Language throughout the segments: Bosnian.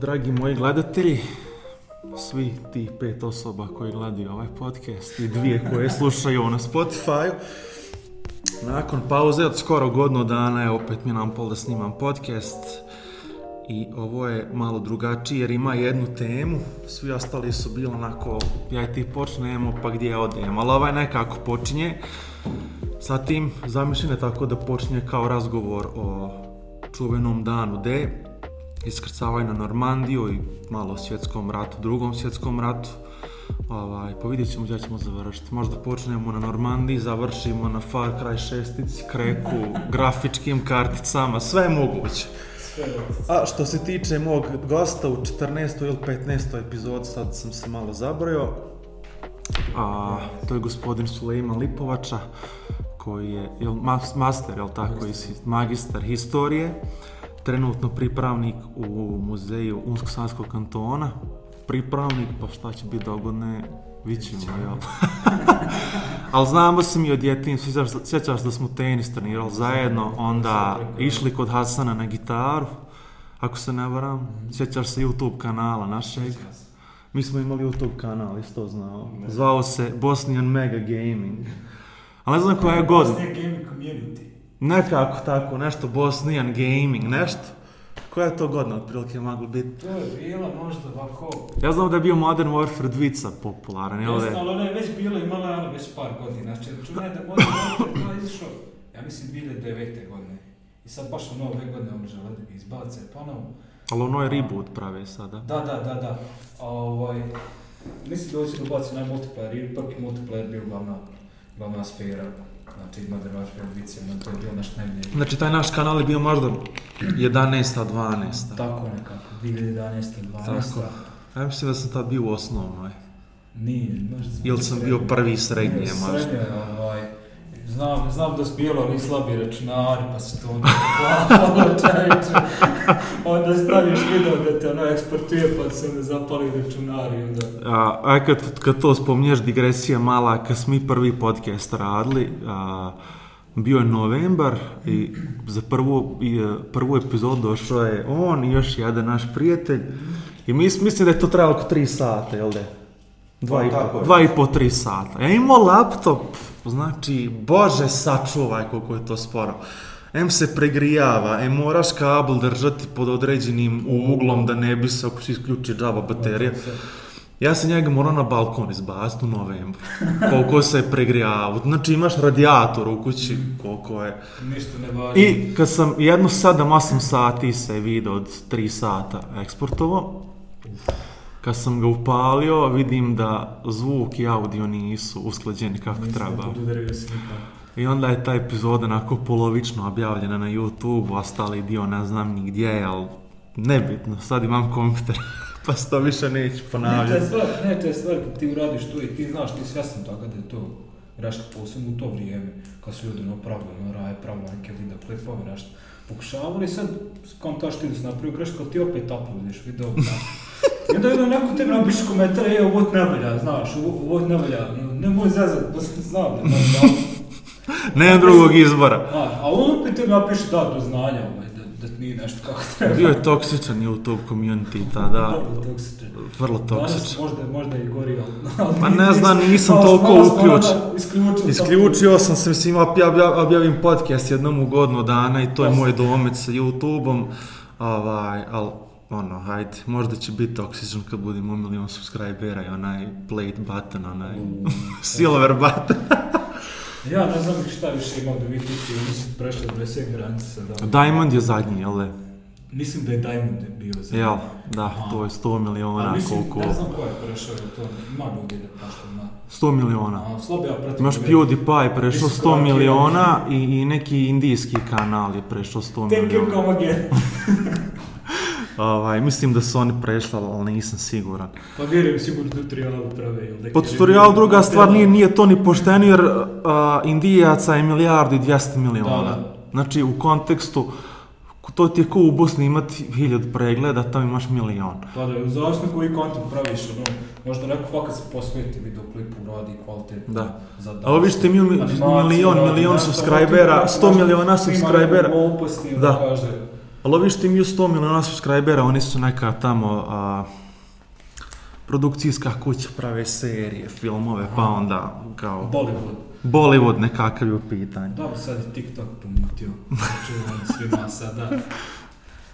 Dragi moji gledatelji, svi ti pet osoba koji gledaju ovaj podcast i dvije koje slušaju na Spotify. Nakon pauze od skoro godinu dana je opet mi nam pol da snimam podcast i ovo je malo drugačije jer ima jednu temu, svi ostali su bili onako, ja i ti počnemo pa gdje odem, ali ovaj nekako počinje sa tim zamišljene tako da počinje kao razgovor o čuvenom danu D, iskrcavaju na Normandiju i malo o svjetskom ratu, drugom svjetskom ratu, Ovaj, pa vidjet ćemo gdje ćemo završiti. Možda počnemo na Normandiji, završimo na Far Cry šestici, kreku, grafičkim karticama, sve je moguće. A što se tiče mog gosta u 14. ili 15. epizod, sad sam se malo zabrojao, a, to je gospodin Sulejman Lipovača, koji je jel, master, jel tako, master. magistar historije, trenutno pripravnik u muzeju Unsko-Sanskog kantona, pripravnik, pa šta će biti dogodne, Vićemo, jel? ali znamo se mi od djetinstva, sjećaš da smo tenis trenirali zajedno, onda išli kod Hasana na gitaru, ako se ne varam, mhm. sjećaš se YouTube kanala našeg. Mi smo imali YouTube kanal, isto znao. Zvao se Bosnian Mega Gaming. Ali ne znam koja je godina. Bosnian Gaming Community. Nekako tako, nešto Bosnian Gaming, nešto koja je to godina otprilike mogla biti? To je bila možda ovako... Ja znam da je bio Modern Warfare 2 popularan, jel da je? ali ona je već bila, imala je ono već par godina. Znači, računaj da Modern Warfare 2 izašao, ja mislim, 2009. godine. I sad baš ono ove godine ono žele da ga izbace ponovo. Pa ali ono je reboot prave sada. Da, da, da, da. A, ovaj, mislim da hoće da ubaci na multiplayer, prvi multiplayer bio glavna, glavna sfera. Znači, ima da vaš ambicija, to je bio naš najbolji. Znači, taj naš kanal je bio možda 11. 12. Tako nekako, 2011. 12. Tako. Ja mislim da sam tad bio u osnovnoj. Nije, možda sam... Ili sam bio prvi srednje, možda. Srednje, ovaj, Znam, znam da su ni oni slabi računari, pa se to onda poklapalo, onda staviš video da te ono eksportuje, pa se ne zapali računari. Onda. A, a e, kad, kad to spominješ, digresija mala, kad smo mi prvi podcast radili, a, bio je novembar i za prvu, i, e, prvu epizodu došao je on i još jedan naš prijatelj. I mis, mislim da je to trajalo oko 3 sata, jel da? Dva, pa, i, po, dva i po, tri sata. Ja imao laptop, Znači, bože sačuvaj koliko je to sporo. M se pregrijava, em moraš kabel držati pod određenim uglom da ne bi se ako se isključi džaba baterija. Ja sam njega morao na balkon izbaciti u novembru. Koliko se je pregrijavao. Znači imaš radijator u kući, koliko je. Ništa ne važi. I kad sam jedno 7-8 da sati se video od 3 sata eksportovao, Kad sam ga upalio, vidim da zvuk i audio nisu usklađeni kako Mislim da treba. I onda je ta epizoda onako polovično objavljena na YouTube, ostali dio ne znam ni gdje je, ali nebitno, sad imam kompjuter. pa se to više neću ponavljati. Ne, to je stvar, ne, to je stvar, ti uradiš to i ti znaš, ti svjesno toga da je to greška posebno u to vrijeme, kad su ljudi ono pravili, ono raje, pravili neke da video klipove, nešto. Pokušavali sad, skontaš ti da se napravio grešku, ali ti opet uploadiš video. I onda jednom neko te napiš komentar, je, ovo ne valja, znaš, ovo, ovo ne valja, ne moj zezat, pa sam znao da ne valja. Nemam drugog izbora. A, a on opet te napiše, da, znanja, ovaj nije nešto kako treba. Bio je toksičan YouTube community tada. da. Vrlo toksičan. možda, možda i gori, ali... Pa ne znam, nisam toliko uključen. Isključio sam se, mislim, objavim podcast jednom u godinu dana i to je moj domec sa YouTube-om. Ovaj, ali ono, hajde, možda će biti toksičan kad budemo milion subscribera i onaj plate button, onaj mm. silver button. Ja ne znam šta više imam da vidite, oni su prešli od sve granice sada. Diamond je zadnji, jel da? Mislim da je Diamond bio zadnji. Jel, da, a, to je 100 miliona, a, mislim, koliko... ne znam ko je prešao to, ima ljudi da pašto na... 100 miliona. A, slobe, ja pratim... Imaš da PewDiePie prešao 100 miliona i, i neki indijski kanal je prešao 100 miliona. Thank you, come again. Ovaj, mislim da su oni prešli, ali nisam siguran. Pa vjerujem sigurno da tutorijalu prave. Ili po pa druga stvar nije, nije to ni pošteno jer uh, Indijaca je milijardu i 200 miliona. Da, da. Znači u kontekstu to ti je ko u Bosni imati hiljad pregleda, tamo imaš milion. Pa da, da, zavisno koji kontent praviš, ono, možda neko fakat se posveti videoklipu, radi kvalitetno. Da. Za Ali vi ste mi milion, milion subscribera, 100 miliona subscribera. Da. Kaže, Ali ovi što imaju 100 miliona subscribera, oni su neka tamo a, produkcijska kuća, prave serije, filmove, pa onda kao... Bollywood. Bollywood nekakav je u pitanju. Dobro, sad je TikTok pomutio. Čuvam svima sada. Da.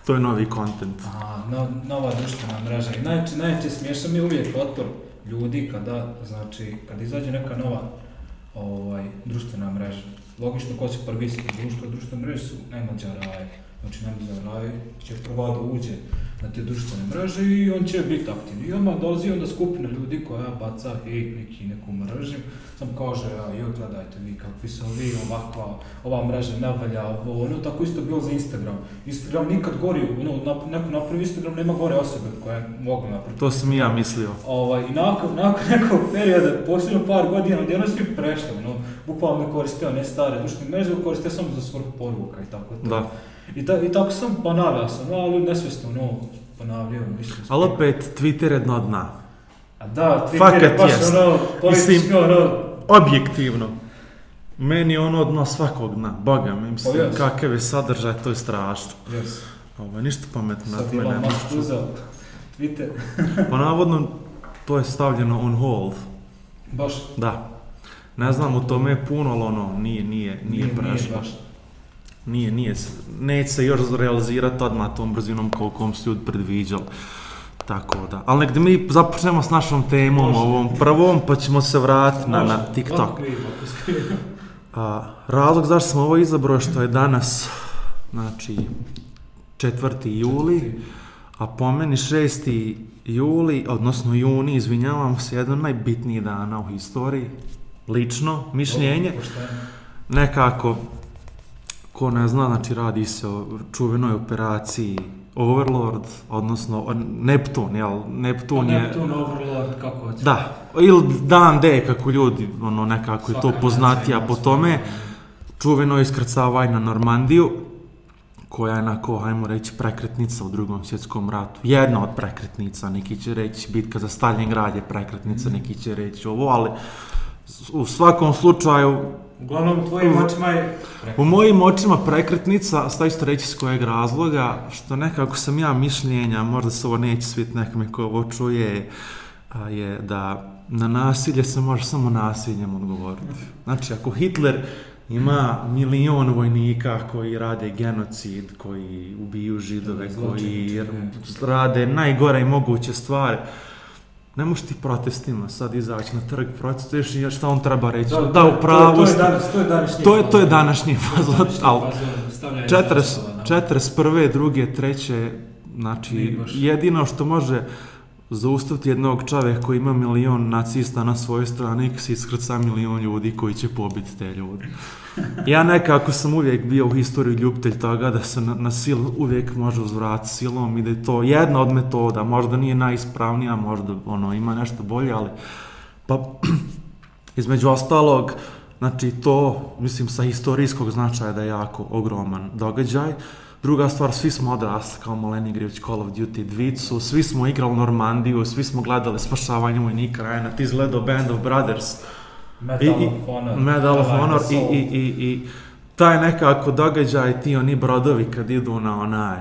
To je novi kontent. A, no, nova društvena mreža. I najče, najče smiješan je uvijek otpor ljudi kada, znači, kada izađe neka nova ovaj, društvena mreža. Logično, ko će prvi se društvo, društvene mreže su najmlađa raje Znači, ne da radi, će prva da uđe na te društvene mreže i on će biti aktivni. I onda dolazi onda skupina ljudi koja baca hej neki neku mrežu, sam kaže, a joj, gledajte vi kakvi su vi, ovakva, ova mreža ne valja, ovo, ono, tako isto bilo za Instagram. Instagram nikad gori, ono, na, neko napravi Instagram, nema gore osobe koja mogu mogla napraviti. To sam i ja mislio. Ovaj, I nakon, nakon nekog perioda, posljedno par godina, odjedno svi prešli, ono, bukvalno koristio ne stare društvene mreže, koristio samo za svrhu poruka i tako to. Da. I, ta, I tako sam ponavljao sam, ali nesvjesno ono ponavljao. Mislim, ali opet Twitter je dno dna. A da, Twitter Fakat je baš jest. ono politički ono... Objektivno. Meni je ono dno svakog dna, boga mi, mislim, oh, yes. kakav je sadržaj, to je strašno. Yes. Ovo, ovaj, ništa pametno nad mene. Sad imam maš uzao Twitter. pa navodno, to je stavljeno on hold. Baš? Da. Ne znam, u tome je puno, ali ono, nije, nije, nije, nije prešlo. Nije baš nije, nije, neće se još realizirati odmah tom brzinom kolikom se ljudi predviđali. Tako da, ali negdje mi započnemo s našom temom Može. ovom prvom, pa ćemo se vratiti na, na TikTok. A, razlog zašto sam ovo izabrao što je danas, znači, 4. juli, a po meni 6. juli, odnosno juni, izvinjavam se, jedan najbitniji najbitnijih dana u historiji, lično, mišljenje, nekako ko ne zna, znači radi se o čuvenoj operaciji Overlord, odnosno Neptun, jel? Neptun je... Neptun, Overlord, kako hoće. Da, ili Dan D, kako ljudi, ono, nekako je to poznatija po tome. Čuveno iskrcavanje na Normandiju, koja je onako, hajmo reći, prekretnica u drugom svjetskom ratu. Jedna od prekretnica, neki će reći, bitka za Stalingrad je prekretnica, mhm. neki će reći ovo, ali u svakom slučaju Uglavnom, u tvojim očima je... U mojim očima prekretnica, a stavi reći s kojeg razloga, što nekako sam ja mišljenja, možda se ovo neće svit nekome ko ovo čuje, a je da na nasilje se može samo nasiljem odgovoriti. Znači, ako Hitler ima milion vojnika koji rade genocid, koji ubiju židove, koji rade najgore i moguće stvari, ne možeš ti protestima sad izaći na trg, protestuješ i šta on treba reći? Da, da u pravu to, to, je danas, to je današnji to je, to je današnji fazon, ali da. prve, druge, treće, znači jedino što može zaustaviti jednog čoveka koji ima milion nacista na svojoj strani i se iskrca milion ljudi koji će pobiti te ljude. Ja nekako sam uvijek bio u historiji ljubitelj toga da se na, na silu uvijek može uzvrati silom i da je to jedna od metoda, možda nije najispravnija, možda ono, ima nešto bolje, ali pa između ostalog, znači to, mislim, sa istorijskog značaja da je jako ogroman događaj, uh, Druga stvar, svi smo odrasli kao maleni igrajući Call of Duty dvicu, svi smo igrali Normandiju, svi smo gledali spašavanje vojnika, Rajana, ti izgledao Band of Brothers. Metal I, of Honor. Medal of Honor i, i, i, i taj nekako događaj, ti oni brodovi kad idu na onaj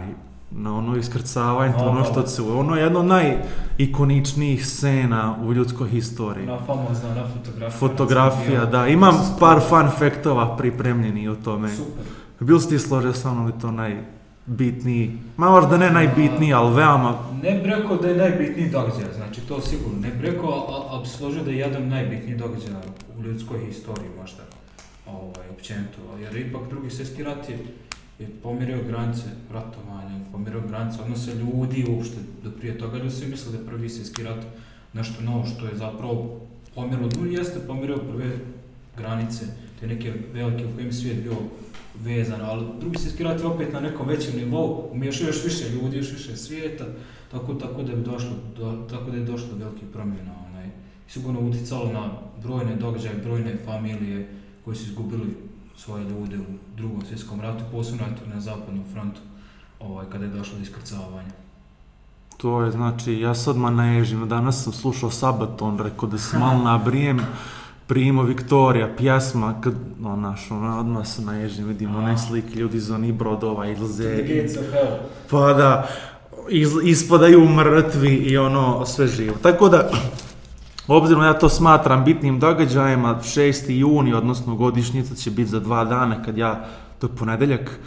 na ono iskrcavanje, to ono što se, ono je jedno najikoničnijih scena u ljudskoj historiji. Na famozna, na fotografija. Fotografija, znači, da. Imam par fun faktova pripremljeni o tome. Super. Bil si ti složio sa mnom da to najbitniji, ma možda ne najbitniji, ali veoma... Ne bih rekao da je najbitniji događaj, znači to sigurno. Ne bih rekao, ali bi složio da je jedan najbitniji događaj u ljudskoj istoriji možda, ovaj, općenito. Jer ipak drugi svjetski rat je, je pomirio granice ratovanja, pomirio granice odnose ljudi uopšte. Do prije toga ljudi su mislili da je prvi svjetski rat nešto novo što je zapravo pomirilo, jeste pomirio prve granice, te neke velike u kojem svijet bio vezano, ali drugi svjetski rat opet na nekom većem nivou, umiješao još više ljudi, još više svijeta, tako, tako da je došlo do, tako da je došlo do velikih promjena, onaj, sigurno uticalo na brojne događaje, brojne familije koji su izgubili svoje ljude u drugom svjetskom ratu, posebno na zapadnom frontu, ovaj, kada je došlo do iskrcavanja. To je, znači, ja se odmah naježim, danas sam slušao Sabaton, rekao da se malo nabrijem, Primo Viktorija, pjesma, kad, no, naš, ono, odmah se naježim, vidimo onaj slik ljudi iz onih brodova, izlaze. ilze. Pa da, iz, ispadaju mrtvi i ono, sve živo. Tako da, Obzirom da ja to smatram bitnim događajima, 6. juni, odnosno godišnjica će biti za dva dana kad ja, to je ponedeljak,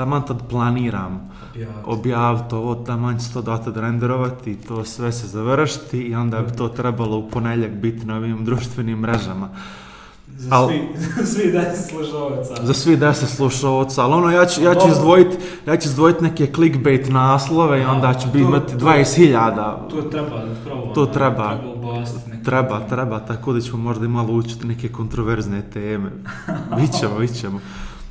taman tad planiram objaviti, objaviti ovo, taman će to dotad renderovati, to sve se završiti i onda bi to trebalo u ponedjeljak biti na ovim društvenim mrežama. Za Al, svi, svi deset slušalaca. Za svi deset slušalaca, ali ono ja ću, ja ću izdvojiti ja ću izdvojit neke clickbait naslove i onda ću biti imati 20.000. To treba, da pravo, to treba, treba, treba, treba, tako da ćemo možda i malo učiti neke kontroverzne teme. Vićemo, vićemo.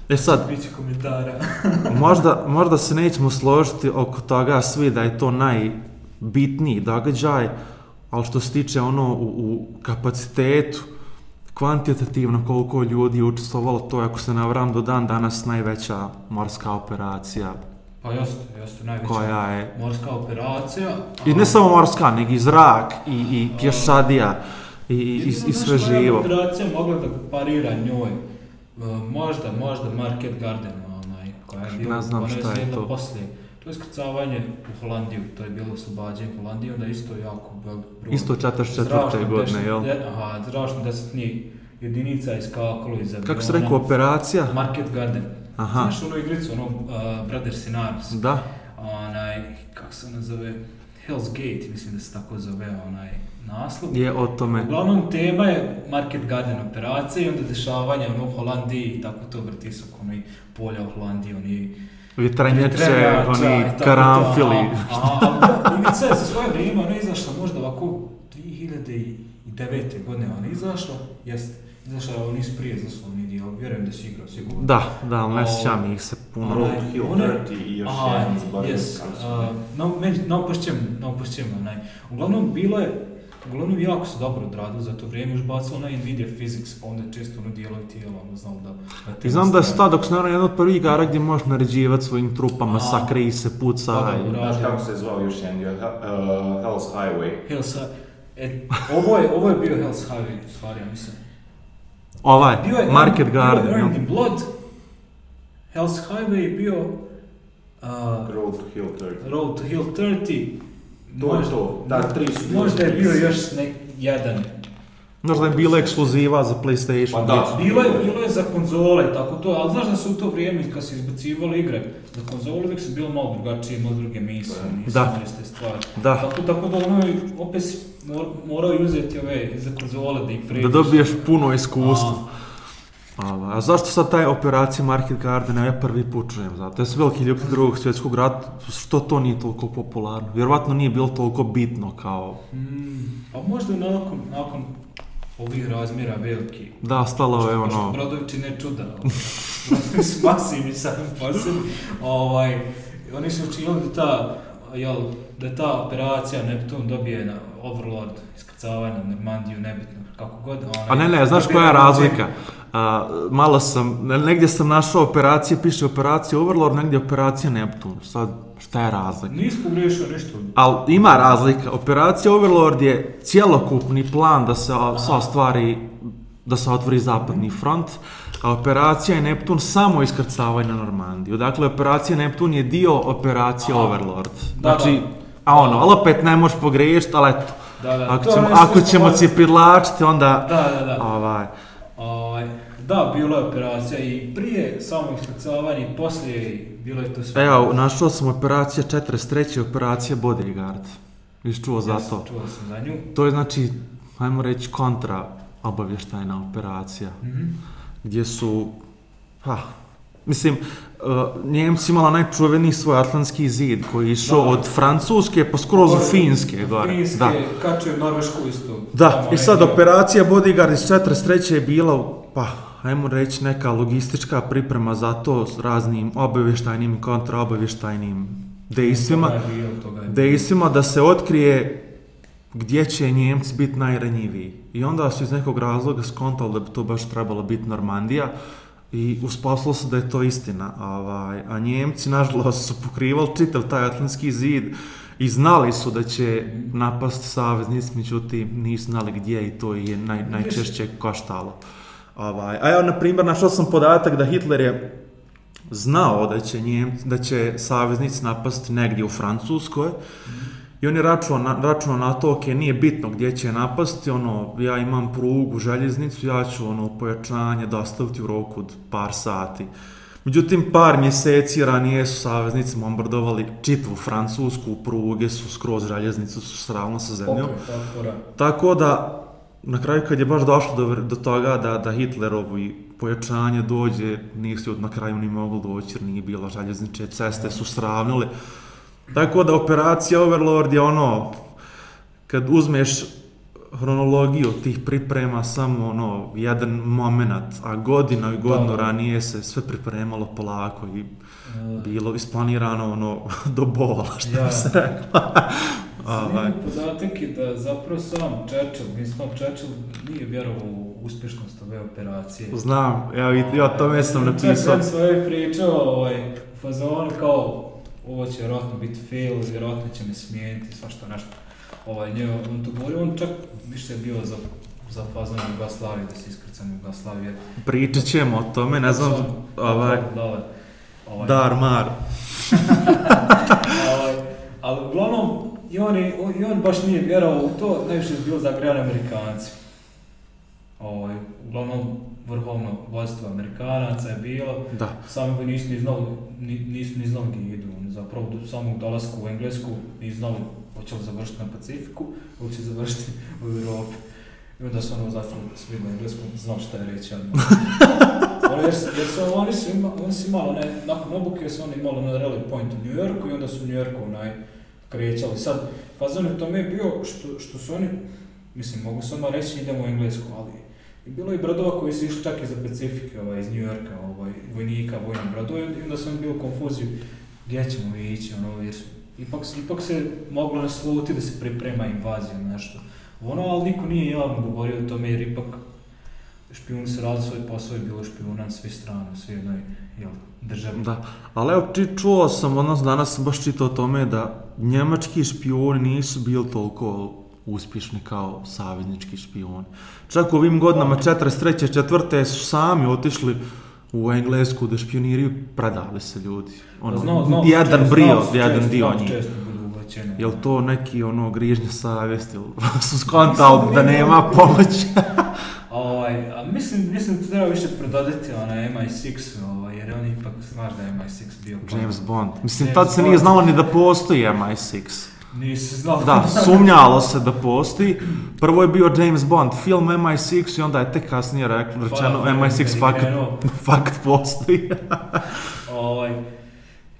E sad... Biće komentara. možda, možda se nećemo složiti oko toga svi da je to najbitniji događaj, ali što se tiče ono u, u kapacitetu, kvantitativno koliko ljudi je učestvovalo, to je ako se navram do dan danas najveća morska operacija Pa jeste, jeste najveća koja je... morska operacija. I ne samo morska, nego i zrak, i, i pješadija, i, i, i sve živo. Koja operacija mogla da parira njoj? E, možda, možda Market Garden, onaj, koja je bila, ne znam šta je to. Poslije. To je skrcavanje u Holandiju, to je bilo oslobađanje Holandiju, onda isto jako broj. Isto 44. godine, jel? De, aha, zrašno desetni jedinica iskakalo iz aviona. Kako se rekao, operacija? Market Garden. Aha. Znaš ono igricu, ono uh, Brothers in Arms? Da. Onaj, kako se ona zove? Hell's Gate, mislim da se tako zove, onaj naslov. Je o tome. Uglavnom, tema je Market Garden operacija i onda dešavanja ono, u Holandiji i tako to vrti su ono polja u Holandiji, oni Vjetrenjače, oni karamfili. To, a, Ivica je sa svoje vrijeme, ona izašla možda ovako 2009. godine, ona izašla, jeste. Izašla je on iz prije za slovni dio, vjerujem da si igrao sigurno. Da, da, ali ne sjećam ih se puno. Road Hill Dirty i još jedan, zaboravim yes, kako su. Uh, no, no, no, pašćem, no, pašćem, onaj. Uglavnom, bilo je Uglavnom, jako se dobro odradio za to vrijeme, još bacao onaj Nvidia Physics, pa onda je često ono dijelove tijelo, ono znam da... da znam da je Stadox, naravno, jedna od prvih igara gdje možeš naređivati svojim trupama, A, sakre da, da, i se puca. Pa da, Znaš kako se zvao još jedan dio? Uh, e, Hell's Highway. Hell's Highway. E, ovo, je, ovo je bio Hell's Highway, u stvari, ja mislim. Ovaj, bio je, Market Garden. Bio je Blood, Hell's Highway je bio... Uh, Road to Hill 30. Road to Hill 30, To možda, je to, da, tri su Možda je bio još nek, jedan Možda je bila ekskluziva za PlayStation. Pa da, bilo je, bilo je za konzole, tako to, ali znaš da su u to vrijeme kad se izbacivalo igre, za konzole uvijek su bilo malo drugačije, malo druge misle, da. nisu imali da. ste stvari. Da. Tako, tako da ono je opet morao uzeti ove za konzole da ih pređeš. Da dobiješ puno iskustva. A, Ava, ovaj, a zašto sad taj operacija Market Garden, ja prvi put čujem, zato je sam veliki ljubitelj drugog svjetskog rata, što to nije toliko popularno? Vjerovatno nije bilo toliko bitno kao... Mm, a pa možda nakon, nakon ovih razmjera veliki. Da, stalo je ono... Pošto brodovi ne čuda, da, su masivni sami po sebi, ovaj, oni su učinili da ta, jel, da ta operacija Neptun dobije na Overlord, iskrcavanje na Normandiju, nebitno, kako god. Onaj, a ne, ne, da znaš koja je razlika? Te A, malo sam, negdje sam našao operacije, piše operacija Overlord, negdje operacija Neptun. Sad, šta je razlika? Nisi pogrešio ništa. Ali ima razlika. Operacija Overlord je cjelokupni plan da se sa stvari da se otvori zapadni front, a operacija je Neptun samo iskrcavanje na Normandiju. Dakle, operacija Neptun je dio operacije Aha. Overlord. Da, da. znači, da. a ono, ali opet ne možeš pogriješiti, ali eto. Da, da. Ako to ćemo, ako da ćemo cipirlačiti, onda... Da, da, da. Ovaj, Ovaj, da, bila je operacija i prije samog iskrcavanja i poslije bilo je to sve. Evo, našao sam operacija 43. operacija Bodyguard. Jesi čuo za to? Čuo sam za nju. To je znači, hajmo reći, kontra obavještajna operacija. Mm -hmm. Gdje su, pa, Mislim, Uh, eh, Njemci imala najčuveniji svoj atlantski zid koji je išao da. od Francuske pa skroz do Finske gore. Finske, da. kačio Norvešku isto. Da, i sad operacija Bodyguard iz 43. je bila, pa ajmo reći, neka logistička priprema za to s raznim obavještajnim i kontraobavještajnim dejstvima, dejstvima da se otkrije gdje će Njemci biti najranjiviji. I onda su iz nekog razloga skontali da bi to baš trebalo biti Normandija, I uspostavilo se da je to istina. Ovaj, a Njemci, nažalost, su pokrivali čitav taj atlantski zid i znali su da će napast saveznici, međutim nisu znali gdje i to je naj, najčešće koštalo. Ovaj, a evo, na primjer, našao sam podatak da Hitler je znao da će, Njemci, da će saveznici napast negdje u Francuskoj, mm I on je računao na, računao na to, ok, nije bitno gdje će napasti, ono, ja imam prugu, željeznicu, ja ću ono, pojačanje dostaviti u roku od par sati. Međutim, par mjeseci ranije su saveznici bombardovali čitavu Francusku, pruge su skroz željeznicu, su sravno sa zemljom. Pa, Tako da, na kraju kad je baš došlo do, do toga da, da Hitlerovo i pojačanje dođe, nisu na kraju ni moglo doći jer nije bila željezniče, ceste su sravnile. Tako da operacija Overlord je ono, kad uzmeš hronologiju tih priprema samo ono jedan moment, a godina i godinu da, da. ranije se sve pripremalo polako i da. da. bilo isplanirano ono do bola, što da. bi se rekla. Zanimljiv ovaj. podatak je da zapravo sam Churchill, Winston Churchill nije vjerovao u uspješnost ove operacije. Znam, ja, ja to tome napisao. Čak sam sve pričao ovaj, fazon kao ovo će vjerojatno biti fail, vjerojatno će me smijeniti, svašta nešto. Ovaj, nje, on to govorio, on čak više je bio za za fazan Jugoslavije, da se iskrcam Jugoslavije. Pričat ćemo o tome, ne znam, ovaj, ovaj, dar mar. ovaj, ali uglavnom, i on, je, i on baš nije vjerovao u to, najviše je bilo zagrejan Amerikanci. Ovaj, uglavnom, vrhovno vodstvo Amerikanaca je bilo, da. sami koji nisu ni znali, nisu ni znali gdje idu, zapravo do samog dolasku u Englesku nisu znali hoće li završiti na Pacifiku hoće će završiti u Europi. I onda su ono zapravo svi na engleskom, znam šta je reći, ali... ono, jer, jer su, oni su, ima, oni su imali, ne, nakon obuke su oni imali na Rally Point u New Yorku i onda su u New Yorku onaj krećali. Sad, fazon je tome bio što, što su oni, mislim, mogu samo reći idemo u englesku, ali I bilo je brodova koji su išli čak i za Pacifike, ovaj, iz New Yorka, ovaj, vojnika, vojni brodovi, i onda sam bio u konfuziju, gdje ćemo mi ići, ono, jer ipak, ipak se moglo naslutiti da se priprema invazija, nešto. Ono, ali niko nije javno govorio o tome, jer ipak špijuni su radili svoj posao i bilo špijuna na sve strane, sve jednoj jel, državi. Da, ali evo ti čuo sam, ono, danas sam baš čitao o tome da njemački špijuni nisu bili toliko uspješni kao saveznički špion. Čak u ovim godinama 43. četvrte su sami otišli u Englesku da špioniraju, predali se ljudi. Ono, znao, znao, jedan čest, brio, znao, jedan čest, dio njih. Jel to neki ono grižnje savjesti, su skontali da nema pomoći? ovaj, a mislim, mislim da treba više prododati ona MI6, ovaj, jer on ipak znaš da je MI6 bio... James Bond. Mislim, James tad se Bond. nije znalo ni da postoji MI6. Nisi znao. Da, sumnjalo se da postoji. Prvo je bio James Bond, film MI6 i onda je tek kasnije rekao, pa rečeno pa, da, MI6 fakat, fakat postoji. ovaj,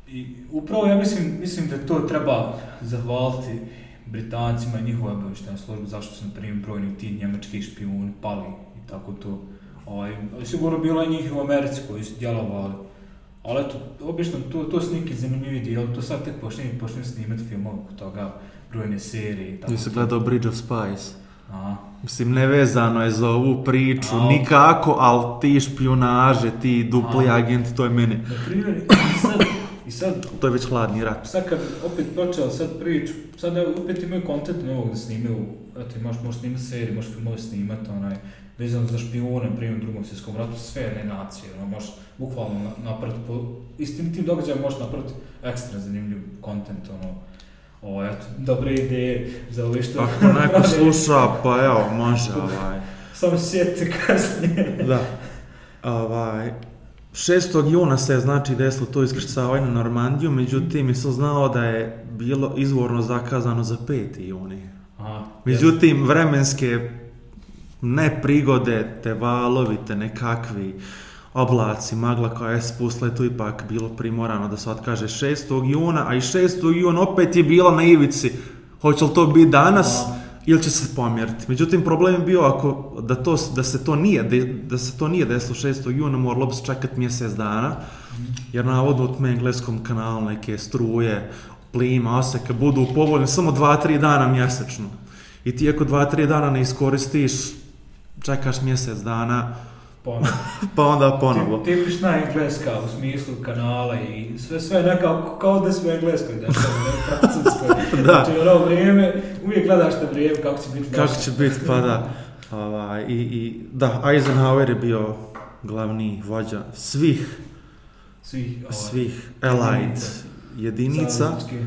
i upravo ja mislim, mislim da to treba zahvaliti Britancima i njihove obaveštajne službe, zašto su, na primjer, brojni ti njemački špijuni pali i tako to. Ovaj, sigurno bilo je njih u Americi koji su djelovali Ali eto, obično to, to su neki zanimljivi dijeli, to sad tek počinje, počinje snimati filmove oko toga, brojne serije i tako. Nisam gledao Bridge of Spies. A. Mislim, nevezano je za ovu priču, A, nikako, ali ti špljunaže, ti dupli A. agenti, to je meni. Na primjer, i sad, i sad... To je već hladni rat. Sad kad opet počeo sad priču, sad opet imaju kontent novog da snime u... Eto, možeš, možeš snimati serije, možeš filmove snimati, onaj, vezano za špijune, primjer, drugom svjetskom ratu, sve ne nacije, ono, možeš bukvalno napraviti, po, istim tim događajem možeš napraviti ekstra zanimljiv kontent, ono, ovo, eto, dobre ideje za ove što... Ako neko sluša, pa evo, može, ovaj... Samo sjeti kasnije. da. Ovaj, 6. juna se znači desilo to iskrcavanje na Normandiju, međutim nisam znao da je bilo izvorno zakazano za 5. juni. Aha, međutim, vremenske neprigode, te valovi, te nekakvi, uh, oblaci, magla koja je spustila je tu ipak bilo primorano da se otkaže 6. juna, a i 6. jun opet je bila na ivici. Hoće li to biti danas ili će se pomjeriti? Međutim, problem je bio ako da, to, da, se to nije, da, se to nije desilo 6. juna, moralo bi se čekati mjesec dana, jer navodno u engleskom kanalu neke struje, plima, oseka budu povoljne samo 2-3 dana mjesečno. I ti ako 2-3 dana ne iskoristiš, čekaš mjesec dana, ponovo. pa onda ponovo. Ti, tipična engleska u smislu kanala i sve, sve nekako kao da si engleskoj, da što u francuskoj. da. Znači ono vrijeme, uvijek gledaš te vrijeme kako će biti. Kako će biti, pa da. Ova, i, i, da, Eisenhower je bio glavni vođa svih svih, ovaj, svih Allied jedinica. Zavrnički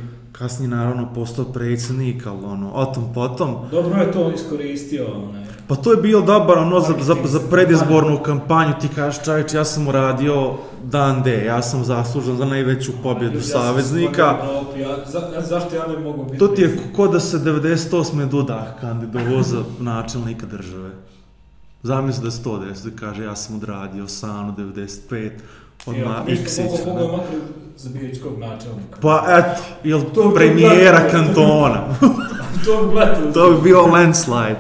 kasnije naravno postao predsednik, ali ono, o tom potom. Dobro je to iskoristio, onaj. Pa to je bilo dobar ono za, za, za predizbornu kampanju, ti kažeš čovječ, ja sam uradio dan D, ja sam zaslužan za najveću pobjedu ja saveznika. ja, za, zašto ja ne mogu biti? To ti je kod da se 98. Dudah kandidovao za načelnika države. Zamisli da se to desi, da kaže ja sam odradio sanu 95, Odmah ja, x, x. Koga da. matri za bijećkog načelnika? Pa eto, jel to premijera bi kantona? to bi gledao. to bi bio landslide.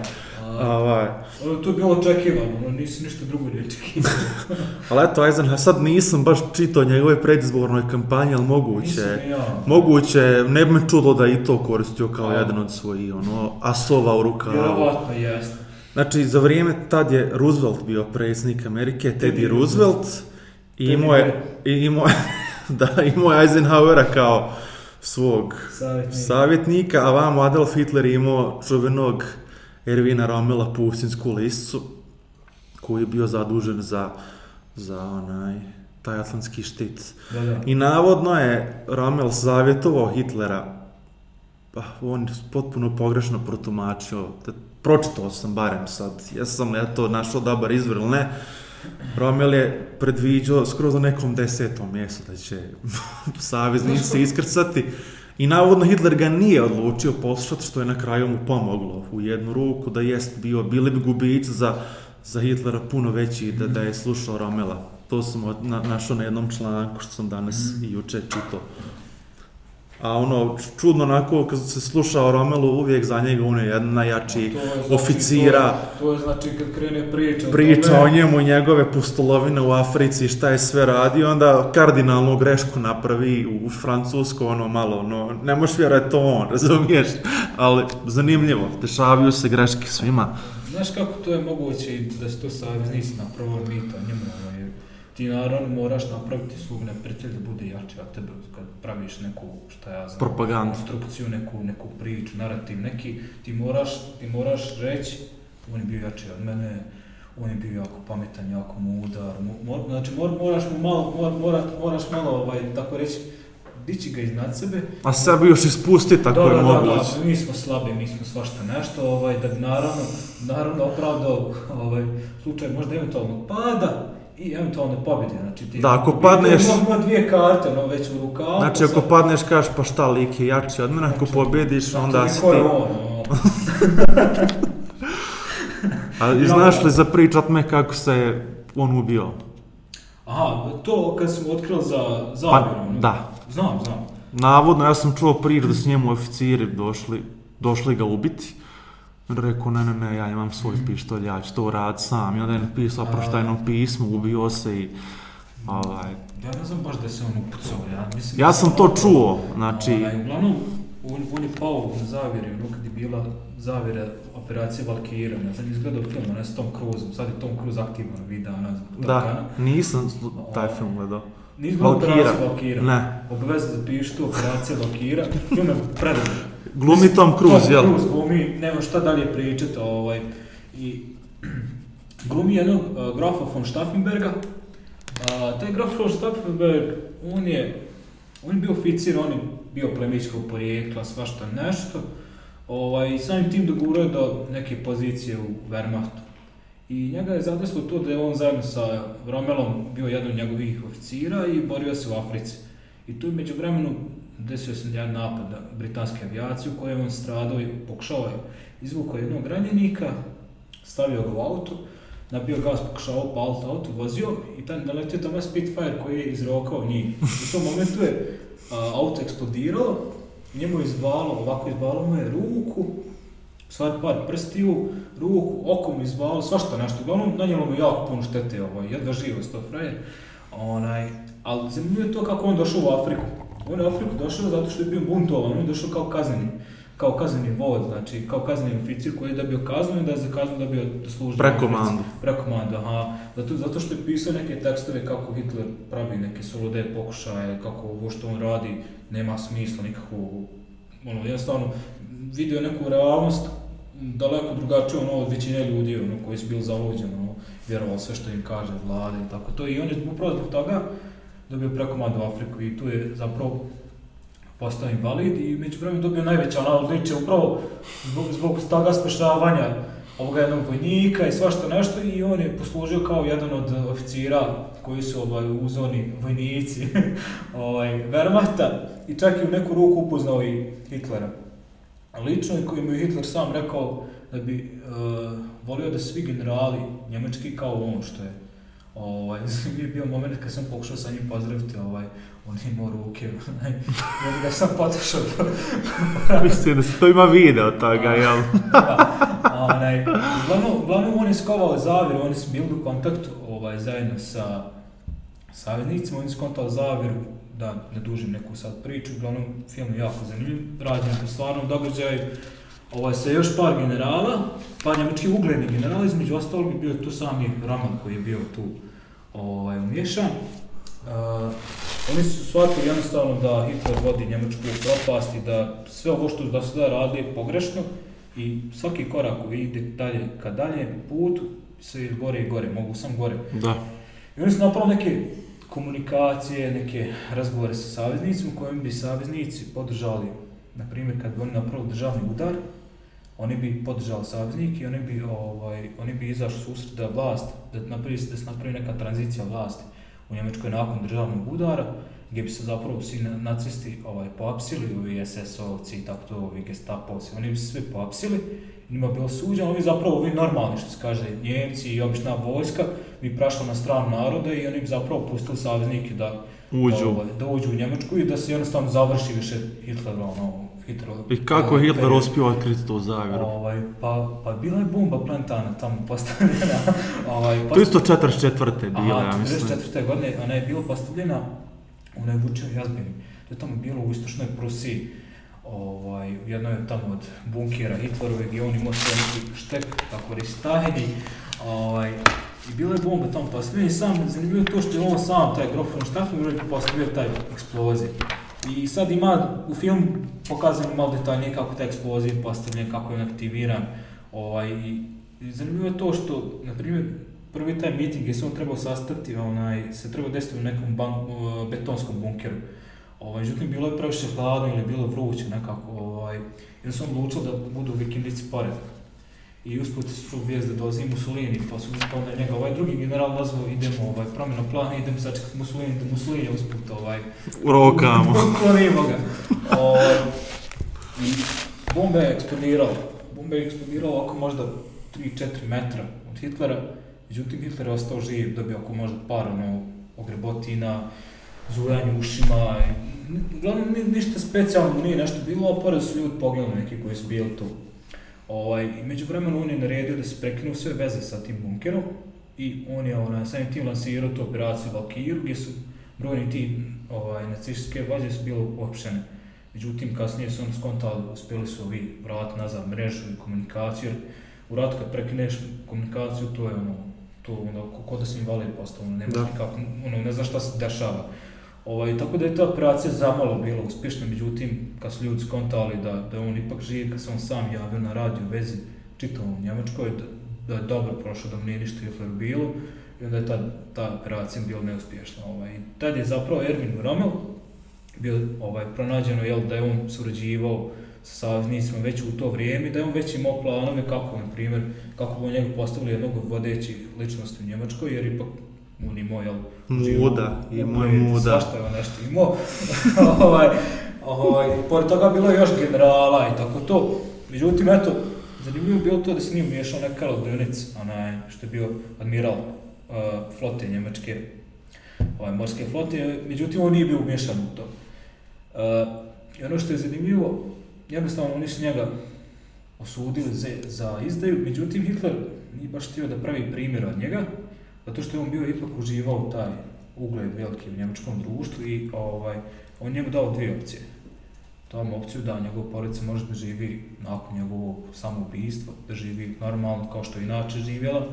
Ovaj. To je bilo očekivano, no nisi ništa drugo ne očekivano. ali eto, Eisenhower, sad nisam baš čitao njegove predizbornoj kampanje, ali moguće, ja. moguće, ne bi me čudo da i to koristio kao A. jedan od svojih, ono, asova u rukavu. Vjerovatno, jeste. Znači, za vrijeme tad je Roosevelt bio predsjednik Amerike, Teddy Roosevelt, I imao je, imao, da, imao je Eisenhowera kao svog savjetnika, savjetnika a vam Adolf Hitler imao čuvenog Ervina Romela Pustinsku listicu, koji je bio zadužen za, za onaj, taj atlantski štit. Da, da. I navodno je Rommel savjetovao Hitlera, pa on je potpuno pogrešno protumačio, pročitao sam barem sad, ja sam ja to našao dobar izvor ili ne, Romel je predviđao skroz na nekom desetom mjestu da će saveznici se iskrcati. I navodno Hitler ga nije odlučio poslušati što je na kraju mu pomoglo u jednu ruku da jest bio, bili bi gubici za, za Hitlera puno veći da, da je slušao Romela. To sam našao na jednom članku što sam danas i juče čitao a ono, čudno onako, kad se sluša o Romelu, uvijek za njega on je jedan najjači je znači, oficira. To, to je znači kad krene priča. Priča tome. o njemu i njegove pustolovine u Africi, šta je sve radio, onda kardinalnu grešku napravi u Francusko, ono malo, ono, ne možeš vjerati to on, razumiješ? Ali zanimljivo, dešavaju se greške svima. Znaš kako to je moguće da se to saveznici napravo mito njemu, ono je ti naravno moraš napraviti svog neprijatelja da bude jači od tebe kad praviš neku, šta ja znam, Propagandu. konstrukciju, neku, neku priču, narativ, neki, ti moraš, ti moraš reći, on je bio jači od mene, on je bio jako pametan, jako mudar, mor, znači mor, moraš mu malo, mor, moraš, moraš malo, ovaj, tako reći, dići ga iznad sebe. A sebe još ispusti tako da, je da, da moguće. Da, da, mi smo slabi, mi smo svašta nešto, ovaj, da bi naravno, naravno opravdao ovaj, slučaj možda eventualnog pada, i eventualne pobjede, znači ti... Da, ako padneš... Ima, ima dvije karte, ono već u rukavu... Znači, pa ako sad... padneš, kažeš, pa šta, lik je jači od mene, ako znači, pobjediš, znači, onda si ti... Ono, A i znaš li za pričat me kako se on ubio? Aha, to kad sam otkrio za pa, zaviru. Pa, da. Znam, znam. Navodno, ja sam čuo priču da s njemu oficiri došli, došli ga ubiti Rekao, ne, ne, ne, ja imam svoj mhm. pištolj, ja ću to rad sam. I onda je napisao proštajno pismo, ubio se i... Ovaj. Ja ne znam baš da se on upucao, ja mislim... Ja da sam to čuo, znači... Ovaj, uglavnom, on, on je pao u zavjeri, ono kad je bila zavjera operacije Valkira, ja sam izgledao film, ne s Tom Cruiseom, sad je Tom Cruise aktivan ovih dana. Da, dana. nisam taj film gledao. Nisam gledao operaciju Valkyra. Ne. Obavezno zapišite operacija Valkira, film je predobar glumi Tom Cruise, jel? Tom Cruise glumi, nema šta dalje pričati, ovaj, i glumi jednog uh, grafa von Staffenberga, Uh, e, taj graf von Stauffenberg, on je, on je bio oficir, on je bio plemičkog porijekla, svašta nešto. Ovaj, samim tim dogurao do neke pozicije u Wehrmachtu. I njega je zadeslo to da je on zajedno sa Romelom bio jedan od njegovih oficira i borio se u Africi. I tu je među vremenu desio se jedan napad na britanske avijacije u kojem on stradao i pokušao je izvukao jednog ranjenika, stavio ga u auto, nabio gas, pokušao paliti auto, vozio i taj naletio tamo Spitfire koji je izrokao njih. U tom momentu je a, auto eksplodirao, njemu je izvalo, ovako izbalo mu je ruku, stvari par prstiju, ruku, okom izvalo, svašta nešto. Uglavnom, nanijelo mu jako puno štete, ovaj, jedva živo sto frajer. Onaj, ali zanimljivo je to kako on došao u Afriku. On je u Afriku došao zato što je bio buntovan, on je došao kao kazneni kao kazneni vod, znači kao kazneni oficir koji je dobio kaznu i da je za kaznu dobio službu. Preko prekomandu. Prekomandu, mandu, aha. Zato, zato što je pisao neke tekstove kako Hitler pravi neke sulude pokušaje, kako ovo što on radi nema smisla nikakvu, ono, jednostavno vidio neku realnost daleko drugačiju ono, od većine ljudi ono, koji su bili zalođeni, ono, vjerovali sve što im kaže vlade i tako to. I on je upravo zbog toga dobio u Afriku i tu je zapravo postao invalid i među vremenom dobio najveća ona odličja upravo zbog, zbog toga spašavanja ovoga jednog vojnika i svašta nešto i on je poslužio kao jedan od oficira koji su ovaj, zoni vojnici ovaj, Wehrmachta i čak i u neku ruku upoznao i Hitlera. Lično i kojim je Hitler sam rekao da bi e, volio da svi generali njemački kao on što je Ovaj, je bio moment kad sam pokušao sa njim pozdraviti, ovaj, on je imao ruke, onaj, jer ga sam potušao. Mislim da se to ima video toga, da. jel? da, onaj, uglavnom, uglavnom on je skovao zavir, oni su bili u kontaktu ovaj, zajedno sa savjednicima, on je skontao zaviru, da ne dužim neku sad priču, uglavnom film je jako zanimljiv, rađen po stvarnom događaju, ovaj, sa još par generala, par njemački ugledni generala, između ostalog je bio tu sami Raman koji je bio tu ovaj, umješan. Uh, e, oni su shvatili jednostavno da Hitler vodi Njemačku u propast i da sve ovo što da su da radili je pogrešno i svaki korak koji ide dalje ka dalje put sve je gore i gore, mogu sam gore. Da. I oni su napravili neke komunikacije, neke razgovore sa saveznicima kojim bi saveznici podržali, na primjer kad bi oni napravili državni udar, oni bi podržali saveznike i oni bi, ovaj, oni bi izašli susret da vlast, da, napravi, da se napravi neka tranzicija vlasti u Njemačkoj nakon državnog udara, gdje bi se zapravo svi nacisti ovaj, popsili u SS-ovci i tako to, ovi gestapovci, oni bi se svi poapsili, njima bilo suđeno, ovi zapravo ovi normalni, što se kaže, Njemci i obična vojska, bi prašla na stranu naroda i oni bi zapravo pustili saveznike da uđu, da, ovaj, da uđu u Njemačku i da se jednostavno završi više Hitlerova ono, Hitler... I kako ovaj, pa je Hitler uspio otkriti to zavjeru? Ovaj, pa, pa bila je bomba plantana tamo postavljena. Ovaj, postavljena. To isto 44. bila, Aha, ja mislim. 44. godine ona je bila postavljena u najvučoj jazbini. To je tamo bilo u istočnoj Prusiji. Ovaj, jedno je tamo od bunkira Hitleroveg i on imao svoj neki štek, tako restajni. Ovaj, I bila je bomba tamo postavljena i sam, zanimljivo je to što je on sam, taj grof Ronštafn, postavio taj eksplozij. I sad ima, u filmu pokazano malo detaljnije kako taj eksploziv postavljen, kako je on aktiviran. Ovaj, i zanimljivo je to što, na primjer, prvi taj miting gde se on trebao sastaviti, onaj, se treba desiti u nekom bank, betonskom bunkeru. Ovaj, međutim, bilo je previše hladno ili bilo vruće nekako, ovaj, jer su odlučio da budu vikendici pored i usput su vijest da dolazi Mussolini, pa su pa onda njega ovaj drugi general nazvao idemo ovaj, promjena plana, idemo sačekati Mussolini, da Mussolini usput ovaj... Urokamo. Uklonimo ga. O, bombe je eksplodirala. Bombe je eksplodirala oko možda 3-4 metra od Hitlera, međutim Hitler je ostao živ, dobio oko možda par ono, ogrebotina, zujanje ušima, I, uglavnom ništa specijalno nije nešto bilo, a pored su ljudi poginuli neki koji su bili tu. Ovaj, I među vremenu on je naredio da se prekinu sve veze sa tim bunkerom i on je onaj, samim tim lansirao tu operaciju Valkiru gdje su brojni ti ovaj, nacističke vođe su bile uopštene. Međutim, kasnije su on skontali, uspjeli su ovi vrat nazad mrežu i komunikaciju, jer u ratu kad prekineš komunikaciju, to je ono, to ono, ko, da se invali postao, da. ono, ne, da. Nikak, ono, ne zna šta se dešava. Ovaj, tako da je ta operacija zamalo bila uspešna, međutim, kad su ljudi skontali da, da on ipak živi, kad se on sam javio na radiju vezi čitavom u Njemačkoj, da, da je dobro prošao, da mu nije ništa jefer bilo, i onda je ta, ta operacija bila neuspješna. Ovaj. Tad je zapravo Erwin Rommel bio ovaj, pronađeno jel, da je on surađivao sa saveznicima već u to vrijeme da je on već imao planove kako, na primjer, kako bi on njega postavili jednog od vodećih ličnosti u Njemačkoj, jer ipak on imao, jel? Muda, imao je muda. Svašta je on nešto imao. ovaj, ovaj, pored toga bilo je još generala i tako to. Međutim, eto, zanimljivo je bilo to da se nije miješao onaj Karl Dönitz, onaj što je bio admiral uh, flote njemačke, ovaj, morske flote, međutim on nije bio umješan u to. Uh, I ono što je zanimljivo, jednostavno oni su njega osudili za, za izdaju, međutim Hitler nije baš htio da pravi primjer od njega, zato što je on bio ipak uživao taj ugled veliki u njemačkom društvu i ovaj, on njemu dao dvije opcije. Dao mu opciju da njegov porodica može da živi nakon njegovog samoubistva, da živi normalno kao što je inače živjela,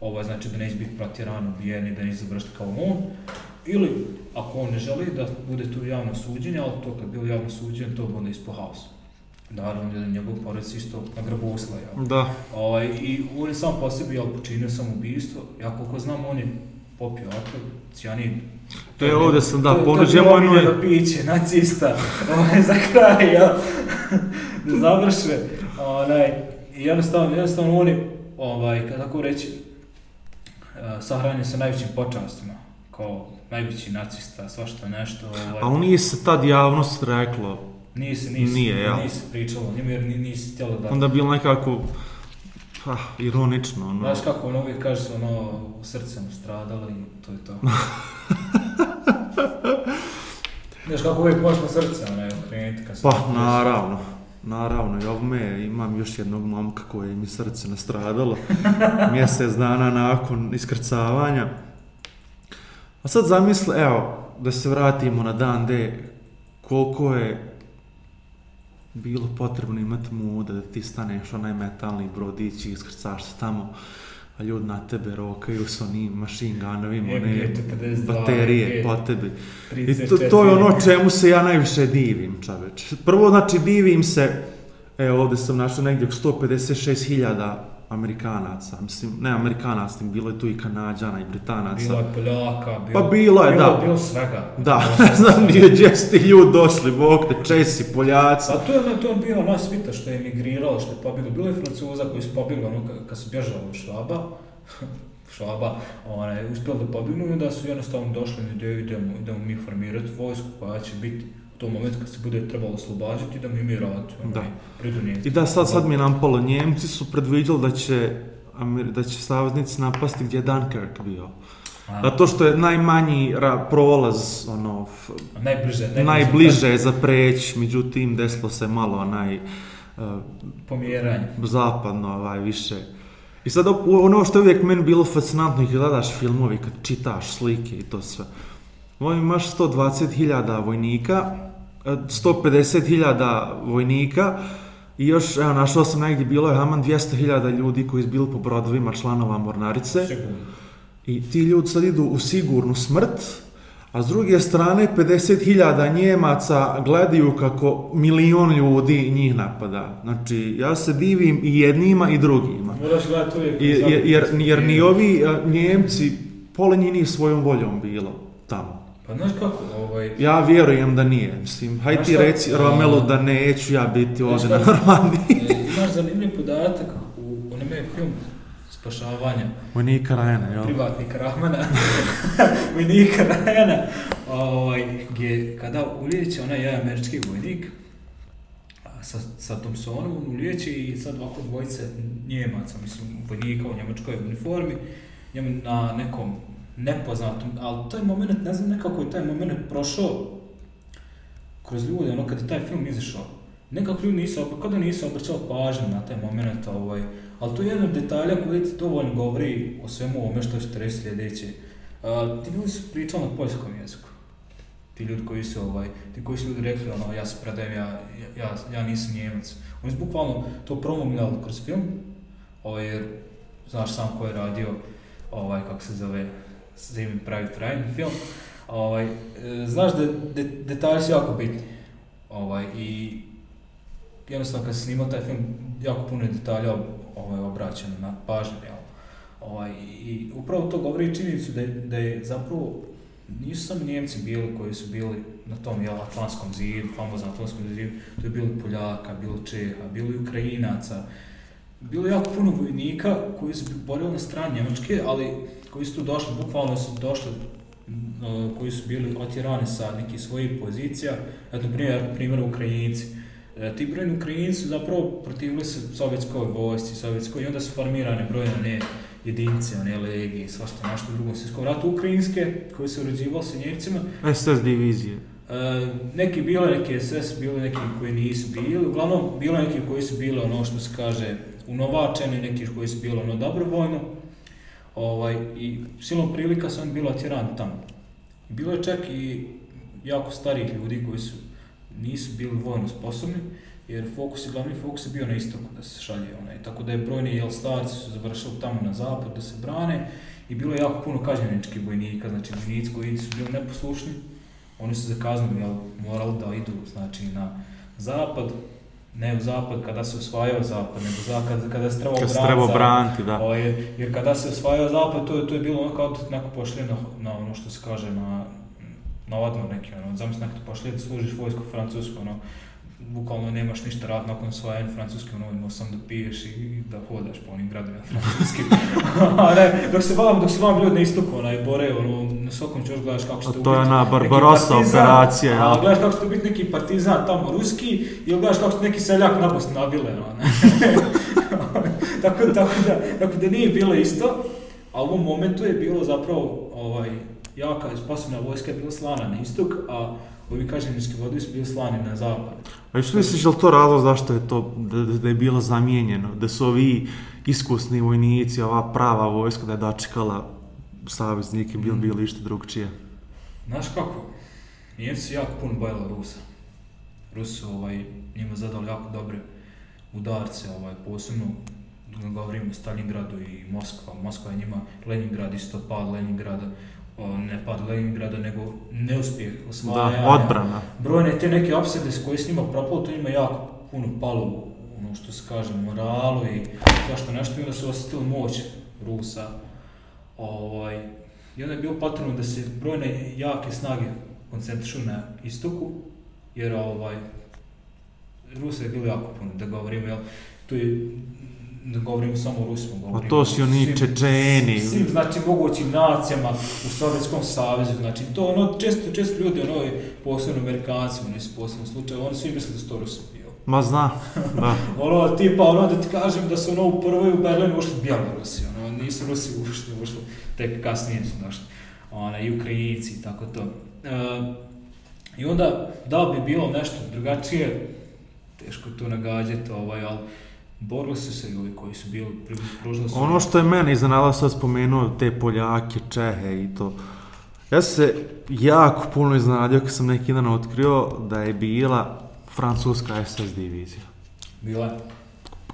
ovaj, znači da neće biti pratiran, ubijen i da neće završiti kao on, ili ako on ne želi da bude tu javno suđenje, ali to kad bilo javno suđenje, to bi onda ispao naravno da jedan njegov porec isto na grbu usla, jel? Da. Ovaj, I on je sam po sebi, ali počinio sam ubistvo, ja koliko znam, on je popio alkohol, cijanin. To je ovde sam, da, ponuđem ono je... To je omiljeno piće, nacista, ovaj, za kraj, jel? da završe, onaj, jednostavno, jednostavno on je, ovaj, tako reći, eh, sahranjen sa najvećim počastima, kao najveći nacista, svašta nešto. Ovaj. A on nije se tad javnost reklo, Nisi, nisi, Nije, ja. nisi pričalo o njemu jer nisi htjela da... Onda bilo nekako, pa, ironično. Ono. Znaš kako ono uvijek kaže, ono, srce mu i to je to. Znaš kako uvijek možeš na srce, ono, krenuti kad Pa, naravno. Naravno, ja me, imam još jednog momka koje mi srce nastradalo mjesec dana nakon iskrcavanja. A sad zamisli, evo, da se vratimo na dan D, koliko je bilo potrebno imati muda da ti staneš onaj metalni brodić i iskrcaš se tamo a ljudi na tebe rokaju s onim machine gunovima, one baterije po tebi. I to, to je ono čemu se ja najviše divim, čoveč. Prvo, znači, divim se, evo ovde sam našao negdje 156.000 Amerikanaca, mislim, ne Amerikanaca, bilo je tu i Kanadjana i Britanaca. Bilo je Poljaka, pa bilo, pa bilo je, bilo, da. Bilo svega. Da, ne znam gdje su ti ljudi došli, bog te, Česi, Poljaci. Pa to je, to je bilo ona svita što je emigrirao, što je pobjegla. Bilo je Francuza koji su pobjegli, ono, kad su bježali u Švaba, Švaba, onaj, uspjeli da pobjegnu i da su jednostavno došli, idemo, idemo mi formirati vojsku koja će biti to moment kad se bude trebalo oslobađati da mi mi ratu da. predu I da sad, sad mi je nampalo, Njemci su predviđali da će, da će saveznici napasti gdje je Dunkirk bio. A. Zato što je najmanji prolaz, ono, najbliže, najbliže, najbliže za preć, međutim desilo se malo onaj uh, pomjeranje. Zapadno, ovaj, više. I sad ono što je uvijek meni bilo fascinantno i kad gledaš filmovi, kad čitaš slike i to sve. On imaš 120.000 vojnika, 150.000 e, vojnika i još, evo, našao sam negdje, bilo je haman 200.000 ljudi koji su bili po brodovima članova Mornarice. Sigurno. I ti ljudi sad idu u sigurnu smrt, a s druge strane 50.000 Njemaca gledaju kako milion ljudi njih napada. Znači, ja se divim i jednima i drugima. Moraš gledati uvijek. Jer, jer, jer ni ovi e, Njemci, pola njih svojom voljom bilo tamo. Pa znaš kako, ovaj... Ja vjerujem da nije, mislim, haj ti reci Romelu da neću ja biti ovde na Normandiji. E, znaš, zanimljiv podatak, u onom je film spašavanja. Vojnika Rajana, jel? Privatnika Rahmana, vojnika Rajana, ovaj, gdje kada ulijeće onaj jedan američki vojnik, sa, sa Thompsonom, on ulijeće i sad ovako dvojice Njemaca, mislim, vojnika u njemačkoj uniformi, njemu na nekom nepoznatom, ali taj moment, ne znam nekako je taj moment prošao kroz ljude, ono kad je taj film izašao. Nekako ljudi nisu, opet, kada nisu obraćali pažnju na taj moment, ovaj, ali to je jedan od detalja koji ti dovoljno govori o svemu ovome što ćete reći sljedeće. Uh, ti ljudi su pričali na poljskom jeziku. Ti ljudi koji su, ovaj, ti koji su ljudi rekli, ono, ja se predajem, ja, ja, ja nisam njemac. Oni su bukvalno to promomljali kroz film, ovaj, jer znaš sam ko je radio, ovaj, kako se zove, zimi pravi trajan film. Ovaj, e, znaš da de, detalji su jako bitni. Ovaj, I jednostavno kad snimao taj film, jako puno je detalja ovaj, obraćano na pažnju. Jel? Ovaj, I upravo to govori činjenicu da, da je zapravo nisu samo Njemci bili koji su bili na tom jel, Atlantskom zidu, famoznom Atlantskom zidu, to je bilo Poljaka, bilo Čeha, bilo i Ukrajinaca, bilo je jako puno vojnika koji su borili na strani Njemačke, ali koji su došli, bukvalno su došli koji su bili otjerani sa nekih svojih pozicija, eto primjer, primjer Ukrajinci. E, ti brojni Ukrajinci su zapravo protivili se sovjetskoj vojsci, sovjetskoj, i onda su formirane brojne jedinice, one legije i svašta našto u drugom svjetskom ratu ukrajinske, koji se uređivali sa Njemcima. SS divizije. E, neki bile neke SS, bile neki koji nisu bili, uglavnom bilo neki koji su bili ono što se kaže unovačeni, neki koji su bili ono dobrovoljno, Ovaj, I silom prilika sam bila tjeran tamo. Bilo je čak i jako starih ljudi koji su nisu bili vojno sposobni, jer fokus je, glavni fokus je bio na istoku da se šalje onaj, tako da je brojni jel starci su završili tamo na zapad da se brane i bilo je jako puno kažnjeničkih vojnika, znači vojnici koji su bili neposlušni, oni su za kaznu jel, morali da idu znači, na zapad, ne u zapad kada se osvajao zapad, nego zapad, kada se trebao, kada se braniti, da. O, ovaj, jer, jer kada se osvajao zapad, to, to je bilo ono kao da neko pošli na, na ono što se kaže, na, na odmor neki, ono, zamisli neko te pošli da služiš vojsku francusku, ono, bukvalno nemaš ništa rad nakon svoje francuske, ono imao sam da piješ i, da hodaš po onim gradovima francuskim. a ne, dok se vam, dok se vam ljudi na istoku, onaj, bore, ono, na svakom ćeš gledaš kako što biti... To je ona Barbarossa operacija, ja. gledaš kako što biti neki partizan tamo ruski, ili gledaš kako što neki seljak na Bosni nabile, ono, tako, tako, da, tako da nije bilo isto, a u ovom momentu je bilo zapravo, ovaj, jaka i sposobna vojska je bila slana na istok, a Lubikačanički vode su bili slani na zapad. A što misliš da li to razlog zašto je to, da, da, da je bilo zamijenjeno? Da su ovi iskusni vojnici, ova prava vojska da je dočekala saveznike, bil mm. bilo ište drugčije? Znaš kako, Njemci su jako puno bojali Rusa. Rusi su ovaj, njima zadali jako dobre udarce, ovaj, posebno govorimo o Stalingradu i Moskva. Moskva je njima Leningrad isto pad Leningrada ne padala Ingrada, nego neuspjeh osvajanja. Da, odbrana. Brojne te neke opsede s koje s njima to njima jako puno palo ono što se kaže, moralu i svašta nešto, i onda su osjetili moć Rusa. Ovaj, I onda je bilo potrebno da se brojne jake snage koncentrišu na istoku, jer ovaj, Rusa je bilo jako puno, da govorimo, jel, tu je ne govorimo samo o Rusima, govorimo A to su oni Čečeni. Svim, znači, mogućim nacijama u Sovjetskom savezu, znači, to ono, često, često ljudi, ono, posebno Amerikanci, ono, iz posebno slučaja, oni svi misle da su to Rusi bio. Ma zna, da. ono, tipa, ono, da ti kažem da su, ono, u prvoj u Berlinu ušli Bjelorusi, ono, nisu Rusi ušli, ušli, tek kasnije su došli, ono, i Ukrajinci i tako to. E, I onda, da bi bilo nešto drugačije, teško to nagađati, ovaj, ali, Borili su se ljudi koji su bili pružili su... Ono što je mene iznenadilo sad spomenuo, te Poljake, Čehe i to. Ja se jako puno iznenadio kad sam neki dan otkrio da je bila francuska SS divizija. Bila je.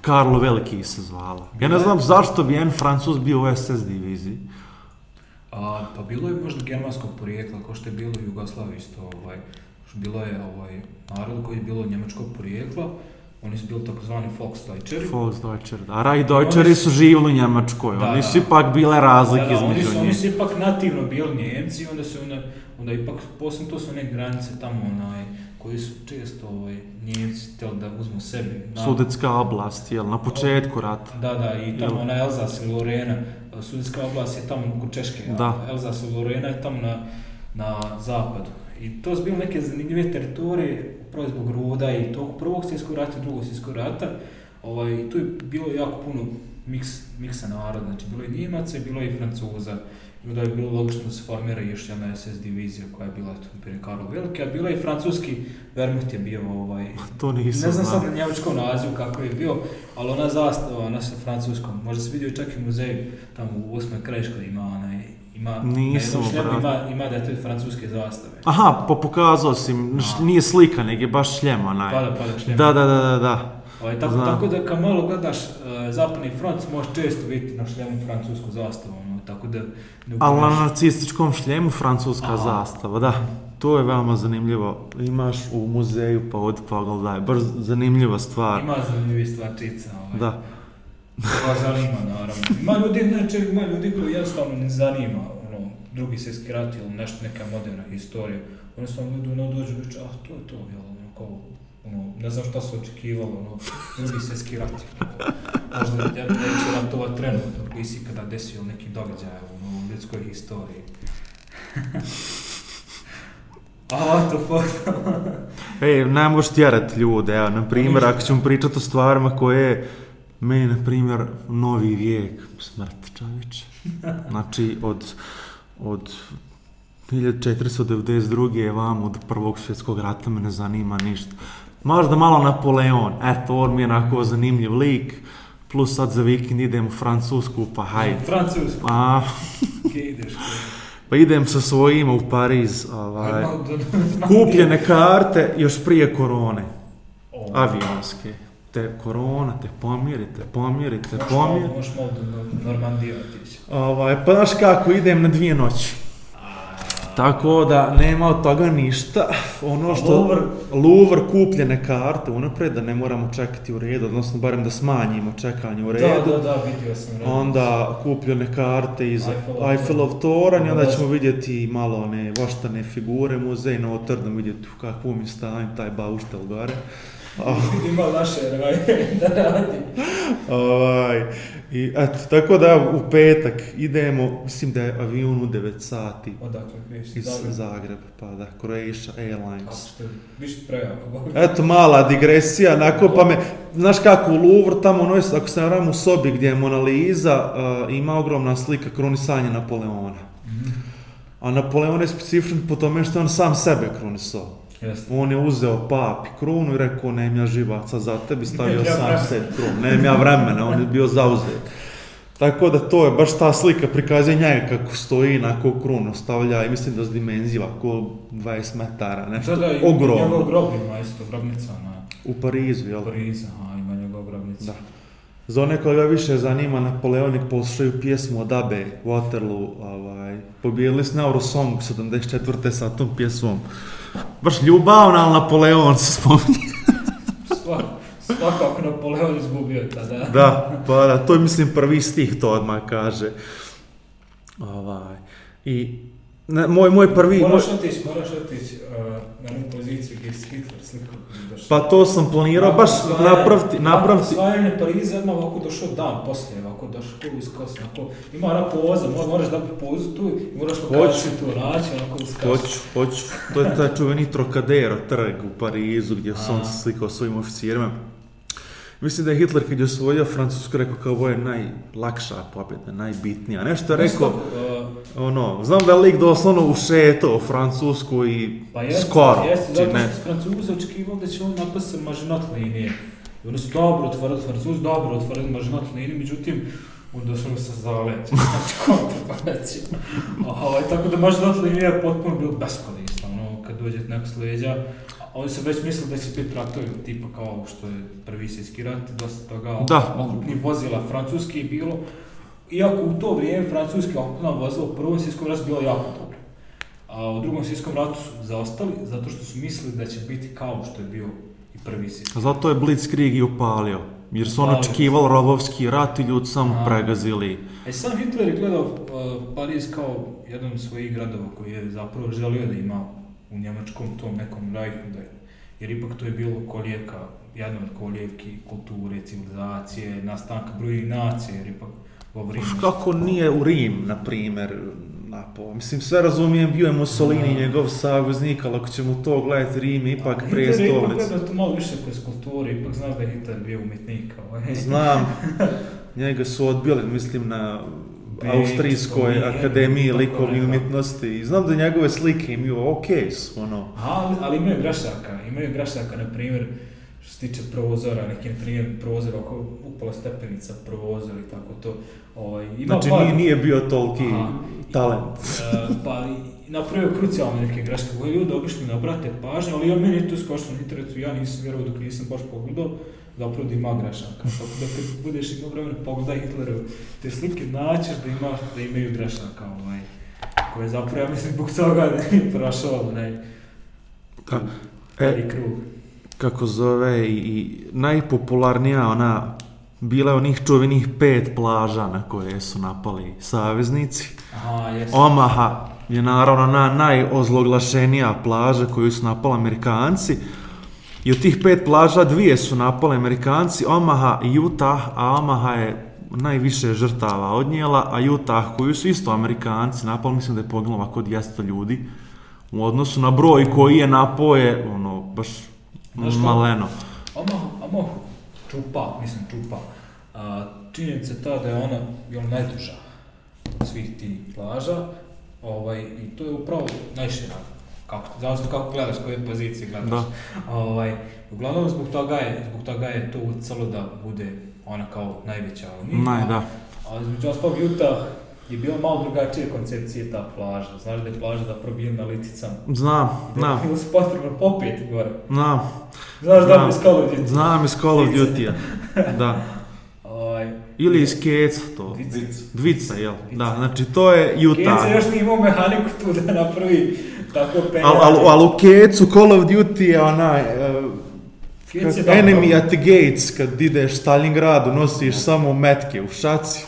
Karlo Veliki se zvala. Ja ne znam zašto bi jedan Francus bio u SS diviziji. A, pa bilo je možda germanskog porijekla, kao što je bilo u Jugoslaviji isto. Ovaj, bilo je ovaj, narod koji je bilo njemačkog porijekla, Oni su bili takozvani Fox Volksdeutscher, da. Rajdeutscheri su živjeli u Njemačkoj, da, oni da. su ipak bile razlike da, da, između njih. Oni su ipak nativno bili Njemci onda su onda, onda ipak, posle to su one granice tamo onaj, koji su često ovaj, Njemci htjeli da uzmu sebi. Da. Sudetska oblast, jel, na početku rata. Da, da, i tamo jel. ona Elzas i Lorena, Sudetska oblast je tamo kod Češke, da. Elzas i Lorena je tamo na, na zapadu. I to su bile neke zanimljive teritorije, upravo zbog ruda i tog prvog svjetskog rata i drugog svjetskog rata. Ovaj, tu je bilo jako puno miks, miksa naroda, znači bilo je Njemaca, bilo je i Francuza. I onda je bilo logično da se formira još jedna SS divizija koja je bila tu prije Karlo Velike, a bila je i francuski Wehrmacht je bio ovaj... To nisam Ne znam sad na njemačkom nazivu kako je bio, ali ona zastava, ona sa francuskom, možda se vidio čak i muzej tamo u Osmoj krajiškoj ima ona Ima, Nisam na da ima, ima detalj da francuske zastave. Aha, pa pokazao si, A. Da. nije slika, nego je baš šljema. onaj. Pada, pada šljema. Da, da, da, da. da. je, ovaj, tako, Znam. tako da kad malo gledaš uh, zapadni front, možeš često vidjeti na šljemu francusku zastavu. No, tako da ne Ali na nacističkom šljemu francuska Aha. zastava, da. To je veoma zanimljivo. Imaš u muzeju, pa od odi pogledaj. Baš zanimljiva stvar. Ima zanimljivi stvarčica. Ovaj. Da. Koga zanima, naravno. Ima ljudi, znači, ima ljudi koji jednostavno ne zanima drugi svjetski rat ili nešto, neka moderna historija. Oni su ono gledaju, ono dođu i ah, to je to, jel, ono, kao, ono, ne znam šta se očekivalo, ono, drugi svjetski rat, možda ja neće ratova trenutno, koji si kada desio neki događaj, ono, u ljudskoj historiji. A, to fuck. Ej, ne možeš tjerati ljude, evo, na primjer, ako ćemo pričati o stvarima koje meni, na primjer, novi vijek, smrt čovječe. Znači, od od 1492. vam od Prvog svjetskog rata me ne zanima ništa. Možda malo Napoleon, eto, on mi je onako zanimljiv lik, plus sad za vikend idem u Francusku, pa hajde. Francusku? Pa... Gdje ideš? Pa idem sa svojima u Pariz, ovaj, da- kupljene karte još prije korone, avionske te korona, te pomirite, pomirite, možeš pomirite. Možeš malo do da Normandije otići. Ovaj, pa znaš kako, idem na dvije noći. Tako da nema od toga ništa. Ono što Louvre, Louvre kupljene karte unapred da ne moramo čekati u redu, odnosno barem da smanjimo čekanje u da, redu. Da, da, da, vidio sam. Redu. Onda kupljene karte iz Eiffelov, Eiffelov toranj, onda da. ćemo vidjeti malo one voštane figure, muzej Notre Dame, vidjeti u kakvom je stanju taj bauštel gore. Ima naše ovaj, da radi. Ovaj, i, eto, tako da u petak idemo, mislim da je avion u 9 sati. Odakle, iz Zagreba. Zagreb, pa da, Croatia Airlines. Kako što, viš prejako. Eto, mala digresija, nakon pa me, znaš kako u Louvre, tamo ono, ako se naravim u sobi gdje je Mona Lisa, uh, ima ogromna slika krunisanja Napoleona. Mm -hmm. A Napoleon je specifičan po tome što on sam sebe krunisao. Jeste. On je uzeo papi krunu i rekao, nemam ja živaca za tebi, stavio ja sam se set krun, nemam ja vremena, on je bio zauzet. Tako da to je baš ta slika prikazuje njega kako stoji, na onako krunu stavlja i mislim da s dimenzija oko 20 metara, da, nešto da, da, ogromno. Da, da, njegov grob ima isto, grobnica ona. U Parizu, jel? U Parizu, aha, ima njegov grobnica. Da. Za one koga više zanima, Napoleonik poslušaju pjesmu od Abe, Waterloo, ovaj, pobijeli s Neurosong 74. sa tom pjesmom baš ljubavna, ali Napoleon se spominje. Svakako Napoleon izgubio tada. da, pa da, to je mislim prvi stih to odmah kaže. Ovaj. I Na, moj, moj prvi... Moraš moj... moraš otići uh, na onu poziciju gdje si Hitler slikao. Pa to sam planirao, baš osvajanje, napraviti, napraviti. Osvajanje Pariza, odmah ovako došao dan poslije, ovako došao tu iz kosa, onako, ima ona poza, moraš da pozu tu i moraš pokazati tu naći, onako iz Hoću, hoću, to je taj čuveni Trocadero trg u Parizu gdje se on slikao svojim oficirima. Mislim da je Hitler kad je osvojio Francusku rekao kao ovo je najlakša pobjeda, najbitnija. Nešto je rekao... Mislim, ono, znam da je lik doslovno ušetao u Francusku i pa jeste, skoro. Pa jeste, zato znači, što Francuza očekivao da će on napasa mažnot linije. I oni su dobro otvorili, Francuz dobro otvorili mažnot linije, međutim, onda su mu se zaleći, kontraparaći. tako da mažnot linija je potpuno bio beskorisna, ono, kad dođe neko s oni su već mislili da će biti ratovi tipa kao što je prvi svjetski rat, dosta toga da. okupnih vozila francuski je bilo, iako u to vrijeme francuski oklopna vozila u prvom svjetskom ratu bila jako dobra. A u drugom svjetskom ratu su zaostali zato što su mislili da će biti kao što je bio i prvi svjetski. A Zato je Blitzkrieg i upalio. Jer su on očekivali robovski rat i ljudi sam pregazili. E sam Hitler je gledao uh, Pariz kao jedan od svojih gradova koji je zapravo želio da ima u njemačkom tom nekom rajku da je. Jer ipak to je bilo kolijevka, jedna od kolijevki kulture, civilizacije, nastanka i nacije, jer ipak u Rimu. Kako nije u Rim, na primer, Napo. Mislim, sve razumijem, bio je Mussolini i da. njegov saveznik, ali ako ćemo to gledati, Rim je ipak prestolnica. Hitler je ipak to malo više kroz kulturu, ipak znaš da je Hitler bio umetnik. Ovaj. Znam, njega su odbili, mislim, na Austrijskoj akademiji likovnih umjetnosti i znam da njegove slike imaju ok okay, ono. A, ali imaju grašaka, imaju grašaka, na primjer, što se tiče prozora, neki prijem prozora oko upola stepenica prozor i tako to. Ovaj, ima znači par... nije, nije bio toliki Aha, talent. I, e, pa napravio krucijalne neke greške koje ljudi obično ne obrate pažnju, ali ja meni je tu skočno na internetu, ja nisam vjerovao dok nisam baš pogledao, zapravo da ima grešaka. Tako da kad budeš imao vremena pogledaj Hitlerove te slike, naćeš da, ima, da imaju grešaka ovaj, koje zapravo ja mislim zbog toga ne prošao onaj da. E, krug kako zove, i najpopularnija ona bila je onih čuvenih pet plaža na koje su napali saveznici. Aha, Omaha je naravno na najozloglašenija plaža koju su napali Amerikanci. I od tih pet plaža dvije su napali Amerikanci, Omaha i Utah, a Omaha je najviše žrtava odnijela, a Utah koju su isto Amerikanci napali, mislim da je poginulo ovako od 200 ljudi, u odnosu na broj koji je napoje, ono, baš Znaš Maleno. Omahu, Omahu, čupa, mislim čupa. A, činjenica je ta da je ona jel, najduža od svih ti plaža. Ovaj, I to je upravo najširaka kako, zavisno kako gledaš, koje pozicije gledaš. Da. Ovaj, uglavnom zbog toga je, zbog toga je to ucalo da bude ona kao najveća. Naj, da. A između ostalog Utah je bila malo drugačije koncepcije ta plaža. Znaš da je plaža da probijem na liticama. Znam, da znam. Da je se potrebno popijeti gore. Znam. Znaš da znam, da iz Call of Duty. Znam iz Call of Duty-a, da. Oj, ovaj, Ili iz Keca to. Dvica. Dvica, jel? Dvica. Da, znači to je Utah. Keca još nije imao mehaniku tu da napravi tako penja. Al, al, al u Kecu Call of Duty je onaj... Uh, Enemy dobro. at the gates, kad ideš Stalingradu, nosiš samo metke u šaci.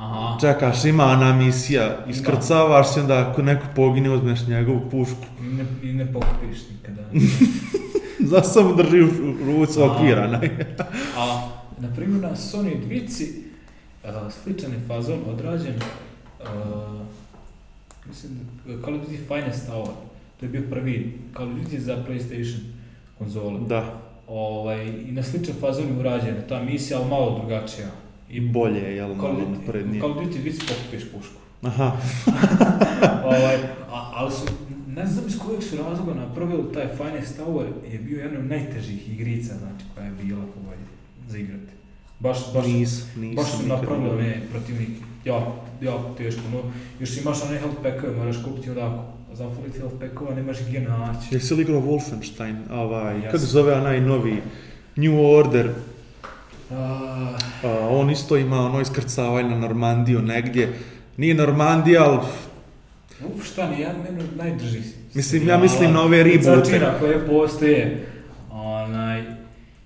Aha. čekaš, ima ona misija, da. iskrcavaš se, onda ako neko pogine uzmeš njegovu pušku. I ne, i ne pokupiš nikada. Za sam drži u ruci okvirana. a, na primjer, na Sony dvici uh, sličan je fazon odrađen, uh, mislim, Call of Duty Finest Hour, to je bio prvi Call of Duty za PlayStation konzole. Da. Ovaj, I na sličan fazon je urađena ta misija, ali malo drugačija i bolje, jel, malo da naprednije. Call of Duty da vic pokupiješ pušku. Aha. ovaj, a, ali su, ne znam iz kojeg su razloga napravili taj Finest Tower je bio jedan od najtežih igrica, znači, koja je bila ovaj, za igrati. Baš, baš, nis, nis, baš su napravili one protivnike. Ja, ja, teško, no, još imaš one health packove, moraš kupiti onda zafoliti health packova, nemaš gdje naći. Jesi li igrao Wolfenstein, ovaj, yes. kako zove onaj novi New Order, Uh, on isto ima ono iskrcavanje na Normandiju negdje. Nije Normandija, ali... Uf, šta nije, ja ne najdrži. Mislim, ja mislim na ove ribute. Začina koje postoje. Onaj...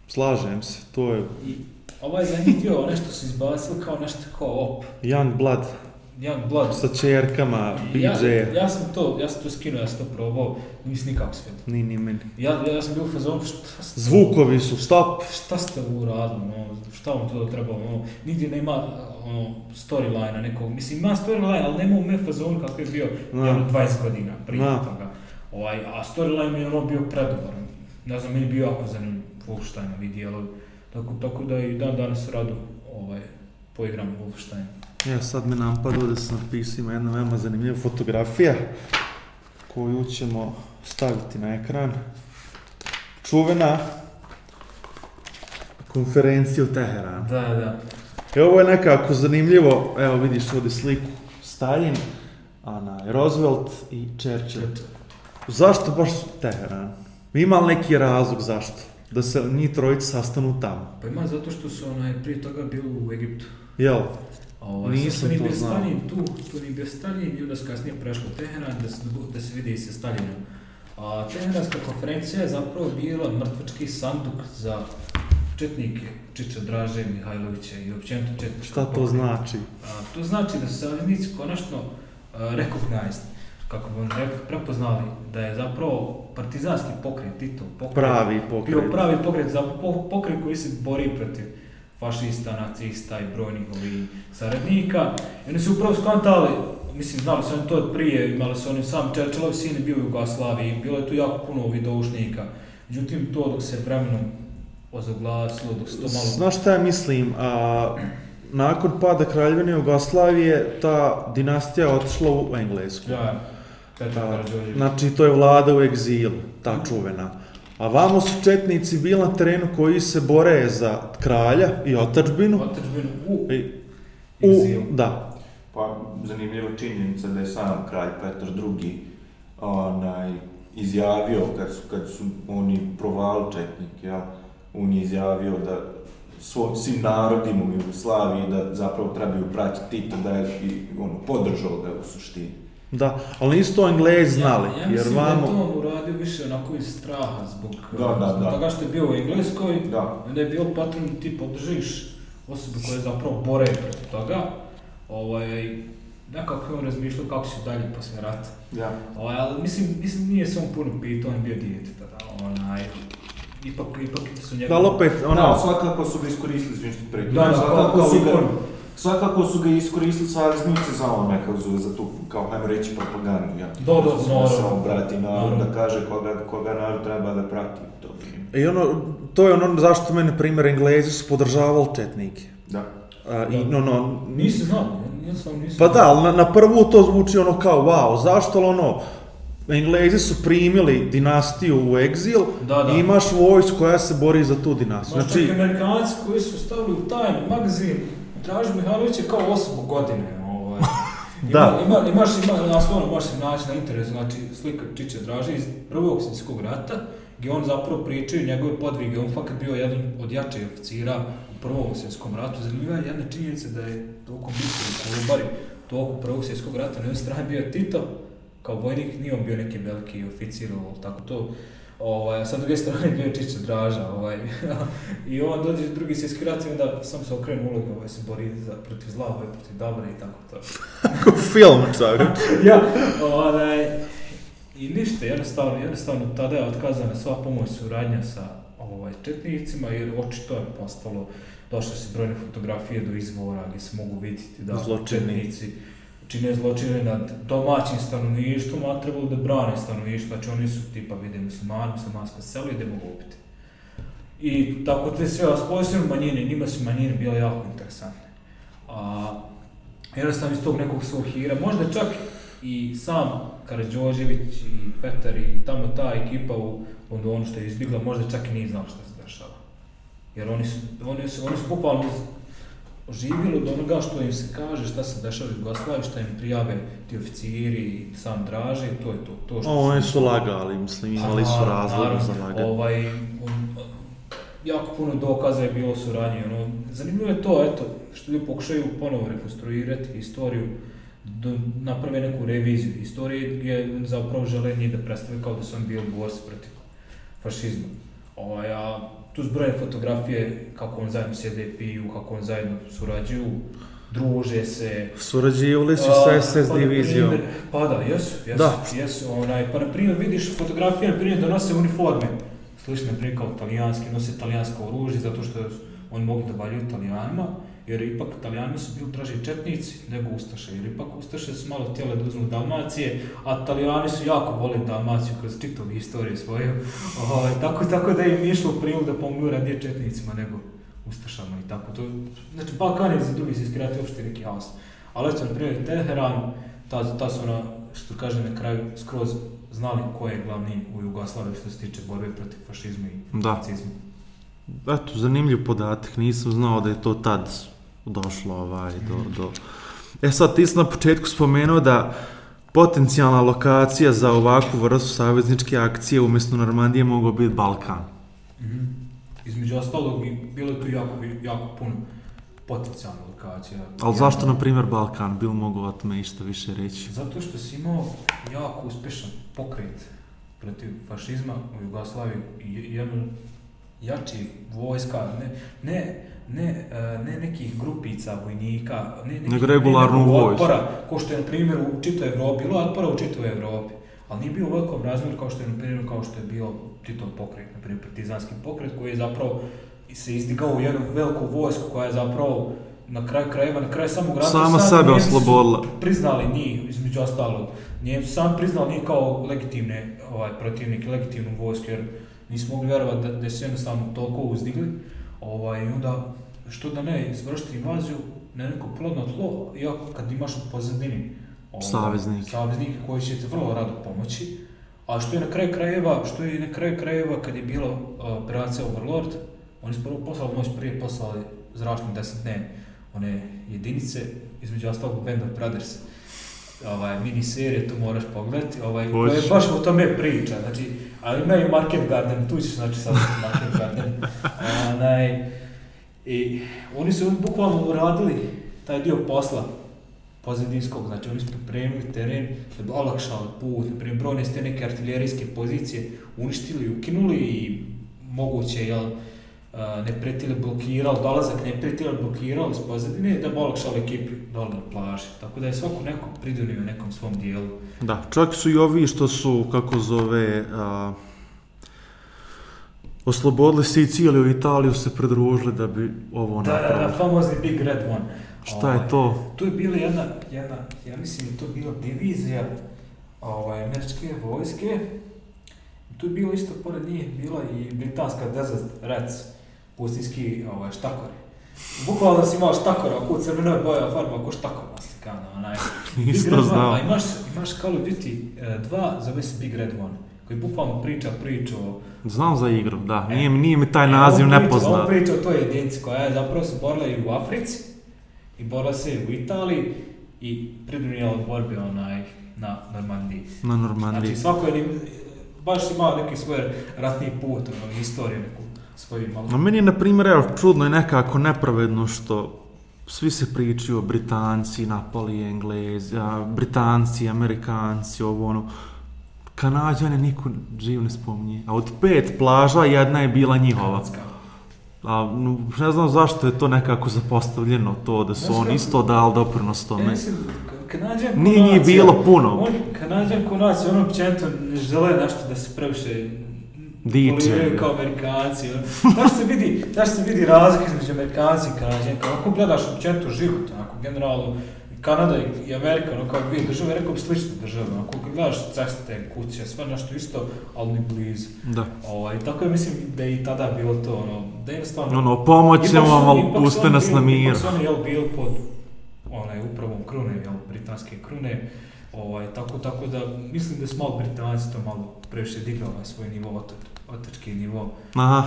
Slažem se, to je... I ovaj zadnji nešto se što kao nešto kao op. Young blood. Young Blood. Sa čerkama, BJ. Ja, ja, sam to, ja sam to skinuo, ja sam to probao, nisam nikako svet. Ni, ni meni. Ja, ja sam bio u fazonu, šta ste... Zvukovi su, stop! Šta ste uradili, no, šta vam to da treba, no, nigdje nema ono, storyline-a nekog, mislim, ima storyline, ali nema u me fazonu kako je bio, no. ono, 20 godina prije no. Da. toga. Ovaj, a storyline mi je ono bio predobar, ne znam, meni bio jako zanimljiv, Wolfstein, vidi, dijelovi, tako, tako da i dan danas rado ovaj, poigram Wolfstein. Evo sad me napadlo da sam napisao ima jedna veoma zanimljiva fotografija koju ćemo staviti na ekran. Čuvena konferencija u Teheranu. Da, da. E ovo je nekako zanimljivo, evo vidiš ovde sliku Stalin, Ana Roosevelt i Churchill. Zašto baš Teheran? Ima li neki razlog zašto? Da se njih trojica sastanu tamo? Pa ima zato što su onaj, prije toga bili u Egiptu. Jel? Ovaj, Nisam to bez Stalin, tu, tu ni bez Stalin i onda su kasnije prešlo Teheran da se, da se vidi i sa Stalinom. A Teheranska konferencija je zapravo bila mrtvački sanduk za četnike, Čiča Draže, Mihajlovića i općenito četnika. Šta to pokreta. znači? A, to znači da su saveznici konačno uh, kako bi on rekao, prepoznali da je zapravo partizanski pokret, Tito pokret, pravi pokret. bio pravi pokret, za pokret koji se bori protiv fašista, nacista i brojnih ovih saradnika. I oni su upravo skontali, mislim, znali su oni to prije, imali su oni sam Čerčelov sin bio u Jugoslaviji, bilo je tu jako puno ovih doušnika. Međutim, to dok se vremenom ozaglasilo, dok se to malo... Znaš šta ja mislim? A, nakon pada Kraljevine Jugoslavije, ta dinastija otišla u Englesku. Ja, da, Petar da. Karadžođević. Znači, to je vlada u egzilu, ta čuvena. Mm A vamo su četnici bili na terenu koji se bore za kralja i otačbinu. Otačbinu u, I, u Da. Pa zanimljiva činjenica da je sam kralj Petar II onaj, izjavio kad su, kad su oni provali četnike, ja, on je izjavio da svoj, svim narodima u Jugoslaviji da zapravo trebaju pratiti Tita da je i ono, podržao ga u suštini. Da, ali nisu to Englezi znali, ja, ja jer vamo... Ja da je to uradio više onako iz straha, zbog, da, da, zbog da. toga što je bio u Engleskoj, da. onda je bio patron da ti podržiš osobu koja je zapravo bore protiv toga, ovaj, nekako je on razmišljao kako će dalje posle rata. Da. Ovaj, ali mislim, mislim nije se on puno pitao, on je bio dijete tada, onaj, ipak, ipak su njegove... Da, ali opet, da, ono... Da, svakako su ga iskoristili, izvinite, prekidam, da, da, svakako su ga svakako su ga iskoristili saveznici za ono, neka zove, za tu, kao, hajmo reći, propagandu, ja. Da, da, naravno. Samo brati narod, da kaže koga, koga narod treba da prati, to I ono, to je ono zašto me, primjer, Englezi su podržavali četnike. Da. A, i, da. no, no, nisi znao, nisam, nisam. Pa da, ali na, na prvu to zvuči ono kao, wow, zašto li ono, Englezi su primili dinastiju u egzil, da, da. imaš vojsku koja se bori za tu dinastiju. Znači, znači Amerikanci koji su stavili u taj magazin, Draž Mihajlović je kao osobu godine, ovaj. da. Ima, ima, imaš, ima, naslovno možeš se naći na internetu, znači slika Čiče Draže iz prvog svjetskog rata, gdje on zapravo pričaju njegove podvige, on fakat bio jedan od jačih oficira u prvom svjetskom ratu. Zanimljiva je jedna činjenica da je tokom bitno u Kolubari, tokom prvog svjetskog rata na jednoj strani bio Tito, kao vojnik nije on bio neki veliki oficir, tako to Ovaj, sa druge strane bio čišća draža, ovaj. I on dođe drugi svjetski rat i onda sam se okrenu ulogu, ovaj se bori za, protiv zla, ovaj protiv dobra i tako to. Ko film, čovjek. ja, onaj, i ništa, jednostavno, jednostavno tada je otkazana sva pomoć suradnja sa ovaj, četnicima, jer očito je postalo, došle su brojne fotografije do izvora gdje se mogu vidjeti da Zločini. četnici čine zločine nad domaćim stanovništvom, a trebalo da brane stanovništvo, znači oni su tipa vide muslimani, muslimansko selo, idemo ga I tako te sve, a posebno manjine, njima su manjine bile jako interesantne. A, jednostavno iz tog nekog svog hira, možda čak i sam Karadžožević i Petar i tamo ta ekipa u Londonu što je izbjegla, možda čak i nije znao šta se dešava. Jer oni su, oni su, oni su bukvalno živjeli od onoga što im se kaže, šta se dešava u Jugoslaviji, šta im prijave ti oficiri i sam draže i to je to. to što oni su lagali, mislim, pa imali su razlog za laganje. Ovaj, on, jako puno dokaza je bilo suradnje, ono, zanimljivo je to, eto, što ljudi pokušaju ponovo rekonstruirati istoriju, do, da naprave neku reviziju istorije gdje zapravo žele njih da predstave kao da su oni bili borci protiv fašizma. Ovaj, a tu zbroje fotografije kako on zajedno sjede piju, kako on zajedno surađuju, druže se. Surađivali su sa SS pa, divizijom. Primer, pa da, jesu, jesu, da. jesu. Onaj, pa na primjer vidiš fotografije, na primjer da uniforme, slične prije kao italijanski, nose italijansko oružje zato što oni mogu da valjuju italijanima jer ipak Italijani su bili draži četnici nego Ustaše, jer ipak Ustaše su malo htjele da uzmu Dalmacije, a Italijani su jako voli Dalmaciju kroz čitavu istoriju svoju, o, ovaj, tako, tako da im išlo prilog da pomognu radije četnicima nego Ustašama i tako to. Znači, Balkan je za drugi se iskirati uopšte neki haos. Ali eto, na primjer, Teheran, ta, ta su ona, što kaže na kraju, skroz znali ko je glavni u Jugoslaviji što se tiče borbe protiv fašizma i da. nacizma. Eto, zanimljiv podatak, nisam znao da je to tad došlo ovaj, do, do... E sad, ti sam na početku spomenuo da potencijalna lokacija za ovakvu vrstu savezničke akcije umjesto Normandije mogao biti Balkan. Mm -hmm. Između ostalog, bilo je tu jako, jako puno potencijalna lokacija. Ali zašto, na primjer, Balkan? Bilo mogu o tome išta više reći? Zato što si imao jako uspešan pokret protiv fašizma u Jugoslaviji i jednu jači vojska, ne, ne ne, e, ne nekih grupica vojnika, ne nekih Nego regularno ne otpora, ko što je na primjer u čitoj Evropi, bilo otpora u čitoj Evropi, ali nije bio u velikom razmjeru kao što je na primjer kao što je bio Titov pokret, na primjer partizanski pokret koji je zapravo se izdigao u jednu veliku vojsku koja je zapravo na kraju krajeva, na kraju samog rata sama sad, sebe oslobodila. Priznali njih, između ostalog, Njemci sam priznali njih kao legitimne ovaj, protivnike, legitimnu vojsku, jer nismo mogli verovati da, da su jednostavno toliko uzdigli. Ovaj, I onda, što da ne, izvršiti invaziju na neko plodno tlo, iako kad imaš u pozadini ovaj, saveznike. saveznike koji će ti vrlo rado pomoći, a što je na kraju krajeva, što je na kraju krajeva kad je bila uh, operacija Overlord, oni su prvo poslali, noć prije poslali zračne desetne one jedinice, između ostalog Band of Brothers, ovaj, mini serije, tu moraš pogledati, ovaj, koja je baš o tome priča, znači, ali imaju Market Garden, tu ćeš znači sad Market onaj, da i oni su bukvalno uradili taj dio posla pozadinskog, znači oni su pripremili teren da bi olakšao put, na da primjer brojne ste neke artiljerijske pozicije uništili i ukinuli i moguće, jel, neprijatelje blokirali, dolazak neprijatelja blokirali s pozadine da bi olakšao ekipi dole na da plaži. Tako da je svako neko pridonio nekom svom dijelu. Da, čak su i ovi što su, kako zove, a oslobodili Siciliju i Italiju se pridružili da bi ovo da, napravili. Da, da, famozni Big Red One. Šta ovaj, je to? Tu je bila jedna, jedna ja mislim da je to bila divizija ovaj, američke vojske. Tu je bilo isto pored nje, bila i britanska Desert Reds, pustinski ovaj, štakori. Bukvalno si imao štakora, ako u crvenoj boja farba, ako štakor naslikana, onaj. Nisam znao. imaš, imaš Call of Duty 2, e, zove se Big Red One koji bukvalno priča priču. Znam za igru, da. E, nije, nije mi taj e, naziv nepoznat. On priča o toj jedinci koja je zapravo se borila i u Africi, i borila se i u Italiji, i pridružila od borbe onaj, na Normandiji. Na Normandiji. Znači svako je baš imao neki svoj ratni put, ono, istoriju neku svoju imao. No, meni je, na primjer, evo, čudno i nekako nepravedno što svi se pričaju o Britanci, Napoli, Englezi, Britanci, Amerikanci, ovo ono Kanadjane niko živ ne spominje. A od pet plaža jedna je bila njihova. A, ne znam zašto je to nekako zapostavljeno, to da su oni isto dali doprinos e, tome. Ja mislim, Kanadjan konacija... Nije bilo puno. On, Kanadjan konacija, on općenito ne žele nešto da se previše Diče. kao Amerikanci. Znaš se vidi, znaš se vidi razlika između Amerikanci i Kanadjanka. Ako gledaš općenito život, ako generalno, Kanada i Amerika, ono kao dvije države, rekao bi slične države, ako gledaš ceste, kuće, sve nešto isto, ali ni blizu. Da. Ovaj, tako je, mislim da je i tada bilo to, ono, da je stvarno... Ono, pomoć ćemo vam, ali puste nas na mir. Ipak su oni, jel, bili pod, onaj, upravom krune, jel, britanske krune, ovaj, tako, tako da, mislim da su malo Britanci to malo previše digao ovaj, na svoj nivo otočki otač, nivo. Aha.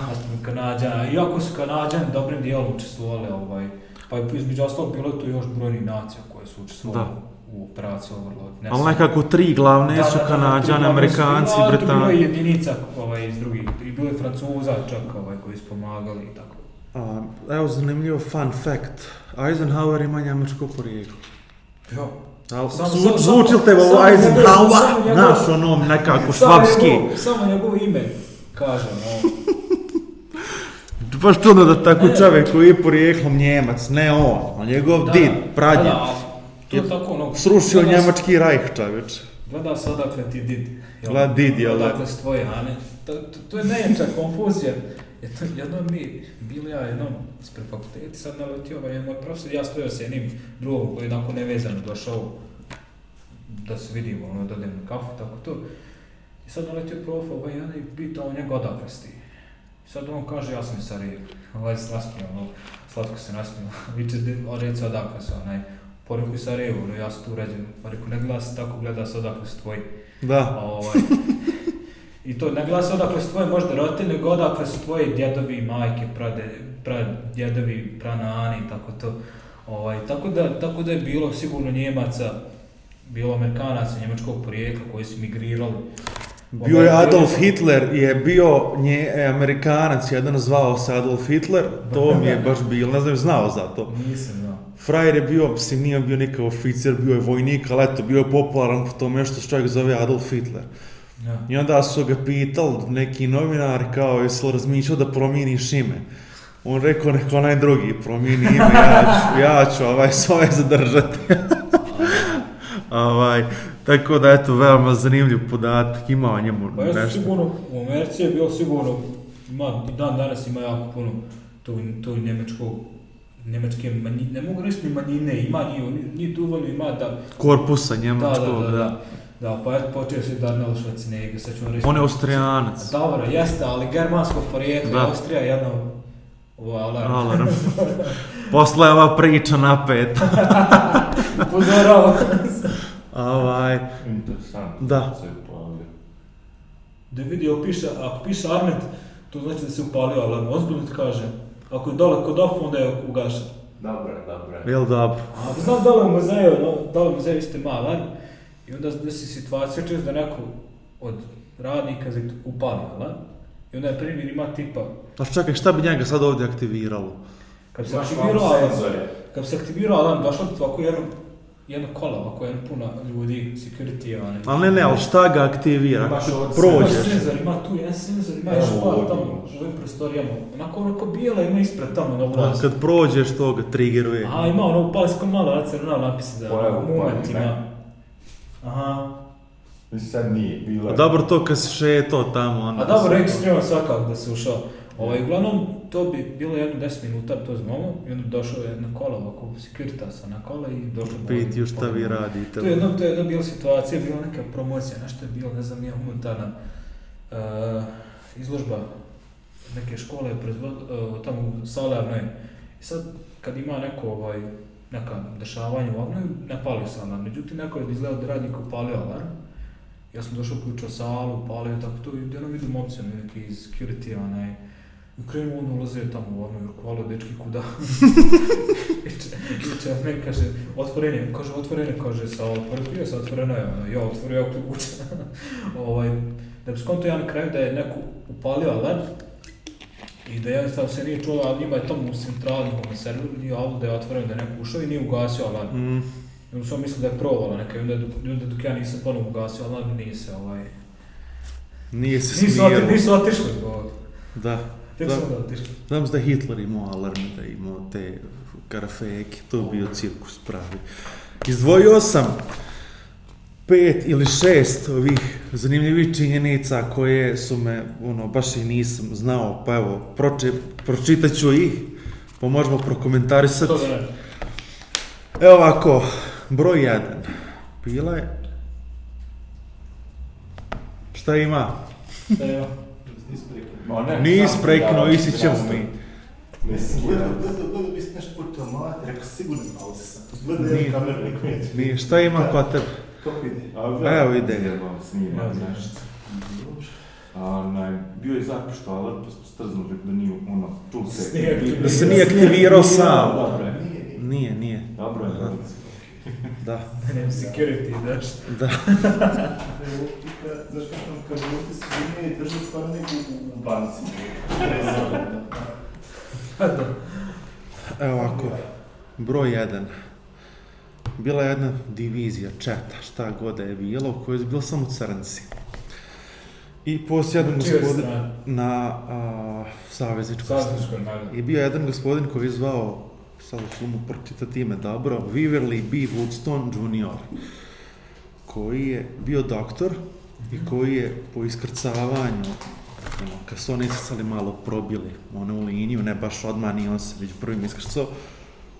Kanadja, iako su Kanadjani dobrim dijelom učestvovali, ovaj, Pa između ostalog bilo je tu još brojni nacija koje su učestvovali da. u operaciji Overlord. Ne Ali nekako tri glavne da, da su da, da Kanadjani, Amerikanci, Britanci. Da, je jedinica ovaj, iz drugih, i bilo je Francuza čak ovaj, koji su pomagali i tako. A, evo zanimljivo fun fact, Eisenhower ima njemačko porijeklo. Jo. Al, samo, zvu, samo, zvuči li ovo Eisenhower, naš onom nekako švabski. Samo njegovo ime, kažem, ono, baš ono da tako ne, koji je porijeklom Njemac, ne on, a njegov da, did, pradnje. Da, da to je tako ono... Srušio gleda, njemački rajh čovječ. Gleda se odakle ti did. Gleda did, jel? Da? Odakle s tvoje ane. To, to, to je najjača konfuzija. Jedno, jedno mi, bili ja jednom ispred fakulteta, sad naletio ovaj moj profesor, ja stojao s jednim drugom koji je onako nevezano došao da se vidimo, ono, da odem na kafu, tako to. I sad naletio profa, ovaj jedan i pitao njega odakle si ti. Sad on kaže, ja sam iz Sarajeva. Ovaj se nasmio, ono, slatko se nasmio. Viče, on reca odakle se, onaj, poreku iz Sarajeva, ono, ja sam tu ređen. Pa reku, ne glasi tako, gleda se odakle se tvoji. Da. Ovaj, I to ne glasa odakle su tvoji možda roditelji, nego odakle su tvoji djedovi, majke, prade, pra, djedovi, Ani i tako to. Ovaj, tako, da, tako da je bilo sigurno Njemaca, bilo Amerikanaca njemačkog porijekla koji su migrirali Bio je Adolf Hitler, je bio nje, e, Amerikanac, jedan zvao se Adolf Hitler, to mi je baš bilo, ne znam, znao za to. Nisam, da. Frajer je bio, mislim, nije bio nikakav oficer, bio je vojnik, ali eto, bio je popularan po tome što se čovjek zove Adolf Hitler. Ja. Da. I onda su ga pitali neki novinar kao jesi li razmišljao da promijeniš ime. On rekao neko onaj drugi promijeni ime, ja ću, ja ću ovaj svoje zadržati. ovaj, Tako da, eto, veoma zanimljiv podatak, ima o njemu pa nešto. Pa sigurno, u Americi je bilo sigurno, ima, i dan danas ima jako puno to, to njemačkog nemačke manjine, ne mogu reći manjine, ima njih, njih dovoljno ima da... Korpusa da, njemačkog, da. da, da. da. Da, pa eto, počeo se Darnell Schwarzenegger, sad ću vam reći... On je Austrijanac. Dobro, jeste, ali germansko porijeklo, da. Austrija je jedno... Ovo, alarm. alarm. Posle ova priča napeta. Pozorava. A ovaj... Interesantno. Da. Se upalio. Da vidi, opiše, ako piše Arnet, to znači da se upalio alarm. Ozbiljno ti kaže, Ako je dole kod off, onda je ugašen. Dobro, dobro. Jel dobro? A pa znam da li u muzeju, no, da li u da muzeju ste malar, i onda se situacija čez da neko od radnika upali alarm, da? i onda je primjer ima tipa... A čekaj, šta bi njega sad ovdje aktiviralo? Kad se aktivirao alarm, kad se aktivirao alarm, došla bi tvako jednom jedno kolo oko je puno ljudi, security, one. Ali ne, ne, al šta ga aktivira? Baš ovo, prođeš. Ima senzor, ima tu jedan senzor, ima još par tamo u ovim prostorijama. Onako onako bijela ima ispred tamo na ulazu. Kad prođeš toga, triggeruje. A ima ono upali sko malo crna napisa da Pojavo, momentima. Aha. Mislim sad nije, bilo A dobro to kad se šeto tamo. ona. A dobro, ekstremno svakako da se ušao. Ovaj, uglavnom, to bi bilo jedno 10 minuta, to znamo, i onda došao je na kola, ovako, sa na kola i došao... Pitio šta vi radite. To je jedno, to je jedno bila situacija, bila neka promocija, nešto je bilo, ne znam, ja humanitarna uh, izložba neke škole, prezvod, uh, eh, tamo u Salarnoj. I sad, kad ima neko, ovaj, neka dešavanja u Avnoj, ne palio se alarm. Međutim, neko je izgledao da radnik upalio alarm. Ja sam došao, uključio salu, palio, tako to, i jedno vidim opciju neki iz security, onaj, I krenuo on ulaze tamo, ono, hvala dečki kuda. I če, ja meni kaže, otvorenje, kaže, otvorenje, kaže, sa otvorenje, sa otvoreno je, ja otvorio, ja ključ. ovaj, da bi skonto ja na kraju da je neko upalio alarm, I da ja sam se nije čuo, ali njima je tamo u centralnom serveru, nije avlu da je otvoren, da je neko ušao i nije ugasio alarm. Mm. I onda sam mislio da je provala neka, i onda, onda dok ja nisam ponovno ugasio alarm, nije se ovaj... Nije se smirao. Nisu, otišli, nisu otišli. Da. Tek sam da otišao. Znam da Hitler imao alarme, da imao te karafeke, to je bio cirkus pravi. Izdvojio sam pet ili šest ovih zanimljivih činjenica koje su me, ono, baš i nisam znao, pa evo, proče, ću ih, pa možemo prokomentarisati. To da Evo ovako, broj 1. Bila je... Šta ima? Šta ima? Ne, Nis prekinuo Isićev da, mit. Mislim, gledao, gledao, gledao, vi ste nešto puto mate, rekao, sigurno malo sam. Gledao jedan kamer, neko neće. Nije, šta ima da. kod tebe? Kako ide? Evo ide. Jebao, snima, nešto. Dobro. Onaj, bio je zapišto alat, pa smo strznuli da nije ono, tu se. Da se nije aktivirao sam. Dobro je. Nije, nije. Dobro je, dobro je. Da. Da nema security, znaš. Da. da je lupika, znaš kako nam kaže, lupika su bine i drže stvarno nego u banci. Ne znam. Pa da. Evo ovako, broj 1. Bila je jedna divizija, četa, šta god da je bilo, u kojoj je bilo samo crnci. I posle jedan gospodin na a, Savezničkoj strani. I bio jedan gospodin koji je zvao sad ću mu pročitati ime dobro, Waverly B. Woodstone Jr. koji je bio doktor i koji je po iskrcavanju ono, kad su oni iskrcali malo probili one u liniju, ne baš odmah, ni on se već prvim iskrcao,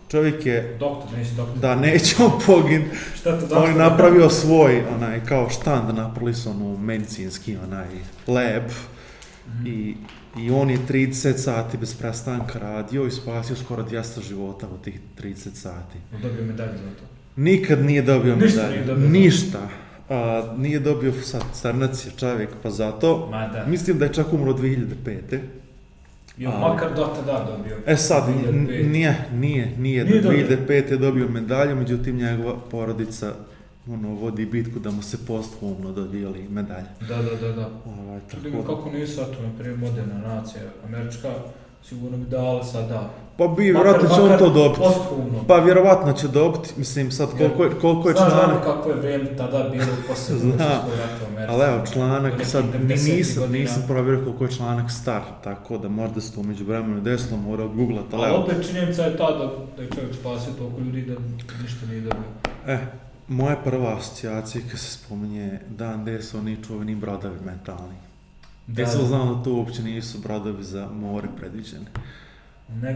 čovjek je... Doktor, neće doktor. Da, neće on pogin. Šta to On je napravio svoj, onaj, kao štand, napravili su ono medicinski, onaj, lab. Mm -hmm. I I on je 30 sati bez prestanka radio i spasio skoro 200 života u tih 30 sati. Dobio medalju za to? Nikad nije dobio Ništa medalju. Nije dobio Ništa. A, nije dobio, sad, crnac je čovjek, pa zato, Ma, da. mislim da je čak umro 2005. Jo, ali, makar do tada dobio. E sad, nije, nije, nije, nije, 2005. je dobio medalju, međutim njegova porodica ono, vodi bitku da mu se posthumno dodijeli medalja. Da, da, da, da. Ovaj, tako... Vidim da. kako nisu atom prije moderna nacija, američka, sigurno bi dala sad da. Pa bi, vjerojatno će on to dobiti. Posthumno. Pa vjerovatno će dobiti, mislim sad koliko, je, koliko je Znaš da članak. Znaš kako je vrijeme tada bilo posle rata Ali evo, članak sad, nisam, godina. nisam provjerio koliko je članak star, tako da možda se to među vremenu desilo, morao googlat, ali evo. Ali opet činjenica je ta da, da je čovjek spasio toliko ljudi da ništa nije dobio. E, Moja prva asocijacija kad se spominje dan gde su oni čuveni brodovi mentalni. Gde da, sam da. znao da to uopće nisu brodovi za more predviđene.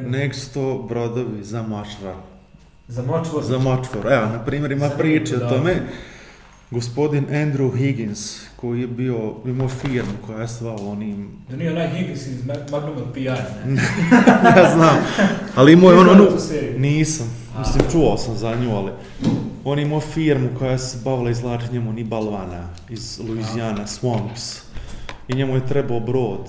Nego, su to brodovi za močvar. Za močvar? Za močvar. Evo, na primjer, ima priče o da. tome. Gospodin Andrew Higgins, koji je bio, imao firmu koja je sva onim... Da nije onaj Higgins iz Magnum od PR, ne? ne znam, ali imao je ono... ono... Nisam, mislim, čuo sam za nju, ali... On je imao firmu koja se bavila izlačenjem onih balvana iz Louisiana, Swamps. I njemu je trebao brod,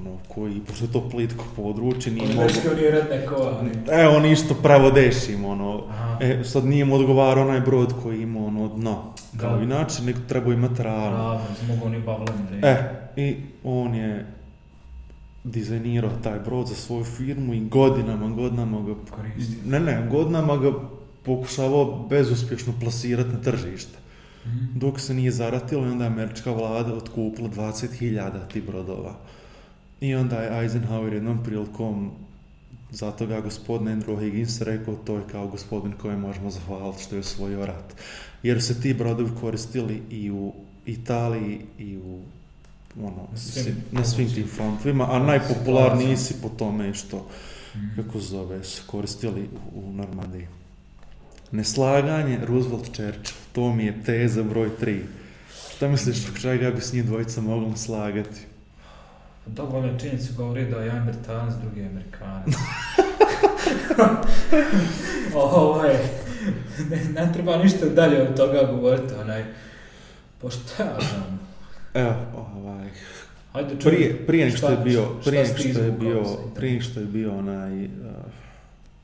ono, koji, pošto je to plitko područje, nije mogo... Ono je redneko, ali... E, on isto pravo dešim, ono. Aha. E, sad nije mu odgovarao onaj brod koji imao ono dno. Kao da. inače, nek treba imati ravno. Ravno, da, zmogu da, oni bavljeni. Da e, i on je dizajnirao taj brod za svoju firmu i godinama, godinama ga... Koristio. Ne, ne, godinama ga pokušavao bezuspješno plasirati na tržište. Mm -hmm. Dok se nije zaratilo i onda je američka vlada otkupila 20.000 ti brodova. I onda je Eisenhower jednom prilikom Zato ga gospodin Andrew Higgins rekao, to je kao gospodin kojem možemo zahvaliti što je osvojio rat. Jer se ti brodovi koristili i u Italiji i u ono, na svim, na tim frontovima, a najpopularniji si po tome što, mhm. kako zove, se koristili u Normandiji. Neslaganje Roosevelt-Churchill, to mi je teza broj 3. Šta misliš, čega bi s njih dvojica mogli slagati? Dobro, da, ali činjenicu da govori da je jedan Britanac, drugi je Amerikanac. Ovo je, ne, ne treba ništa dalje od toga govoriti, onaj, pošto ja znam. Evo, ovaj, Ajde, čuj, prije, prije nego što je bio, prije nego što je bio, prije nego što je bio onaj, eh,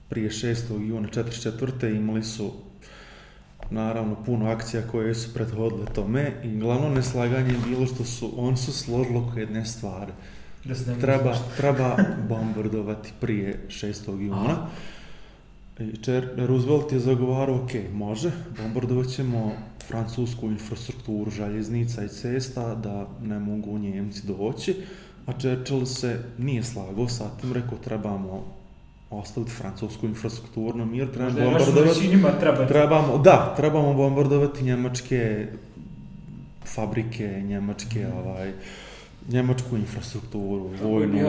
prije 6. juna 44. imali su naravno puno akcija koje su prethodile tome i glavno neslaganje je bilo što su, on su složili oko jedne stvari. Da se treba, treba bombardovati prije 6. juna. Čer, Roosevelt je zagovarao, ok, može, bombardovat ćemo francusku infrastrukturu željeznica i cesta, da ne mogu Njemci doći, a Churchill se nije slagao sa tim, rekao trebamo ostaviti francusku infrastrukturu mir, treba Možda bombardovati... Njima treba. Trebamo, da, trebamo bombardovati njemačke fabrike, njemačke, mm. ovaj, njemačku infrastrukturu, vojnu,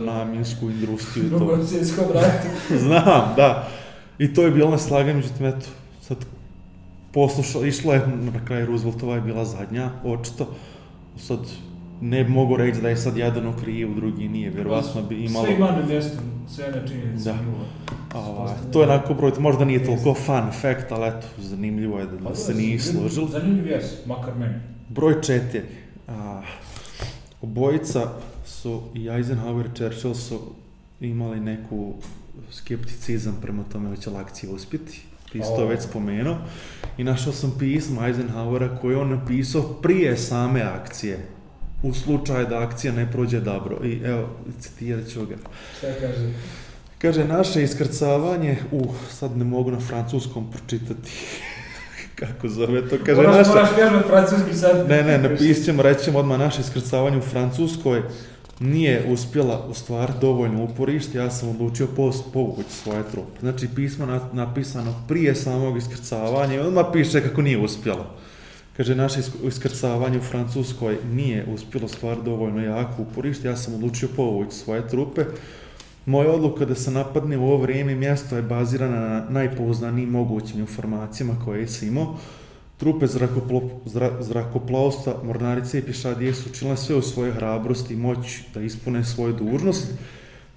naminsku industriju. Drugo se iskovratiti. Znam, da. I to je bilo neslaganje, međutim, eto, sad poslušala, išlo je, na kraju Rooseveltova je bila zadnja, očito, sad ne mogu reći da je sad jedan kriv, drugi nije, vjerovatno bi imalo... Sve ima na mjesto sve na činjenici. Da. Ova, to je onako broj, možda nije toliko fun fact, ali eto, zanimljivo je da, da se nije složilo. Zanimljiv jes, makar meni. Broj četiri. A, obojica su i Eisenhower i Churchill su imali neku skepticizam prema tome da će akcija uspjeti. Ti si to već spomenuo. I našao sam pismo Eisenhowera koje on napisao prije same akcije u slučaju da akcija ne prođe dobro. I evo, citirat ću ga. Šta kaže? Kaže, naše iskrcavanje, u, uh, sad ne mogu na francuskom pročitati kako zove to, kaže moraš, naša... Moraš vježba francuski sad. Ne, ne, napisat ćemo, rećemo odmah naše iskrcavanje u Francuskoj nije uspjela u stvari dovoljno uporište, ja sam odlučio post, povući svoje trupe. Znači, pismo napisano prije samog iskrcavanja i odmah piše kako nije uspjela. Kaže, naše iskrcavanje u Francuskoj nije uspjelo stvar dovoljno jako uporište, ja sam odlučio povući svoje trupe. Moja odluka da se napadne u ovo vrijeme mjesto je bazirana na najpoznanijim mogućim informacijama koje sam imao. Trupe zrakoplo, zra, zrakoplovstva, mornarice i pješadije su učinile sve u svojoj hrabrosti i moći da ispune svoju dužnost.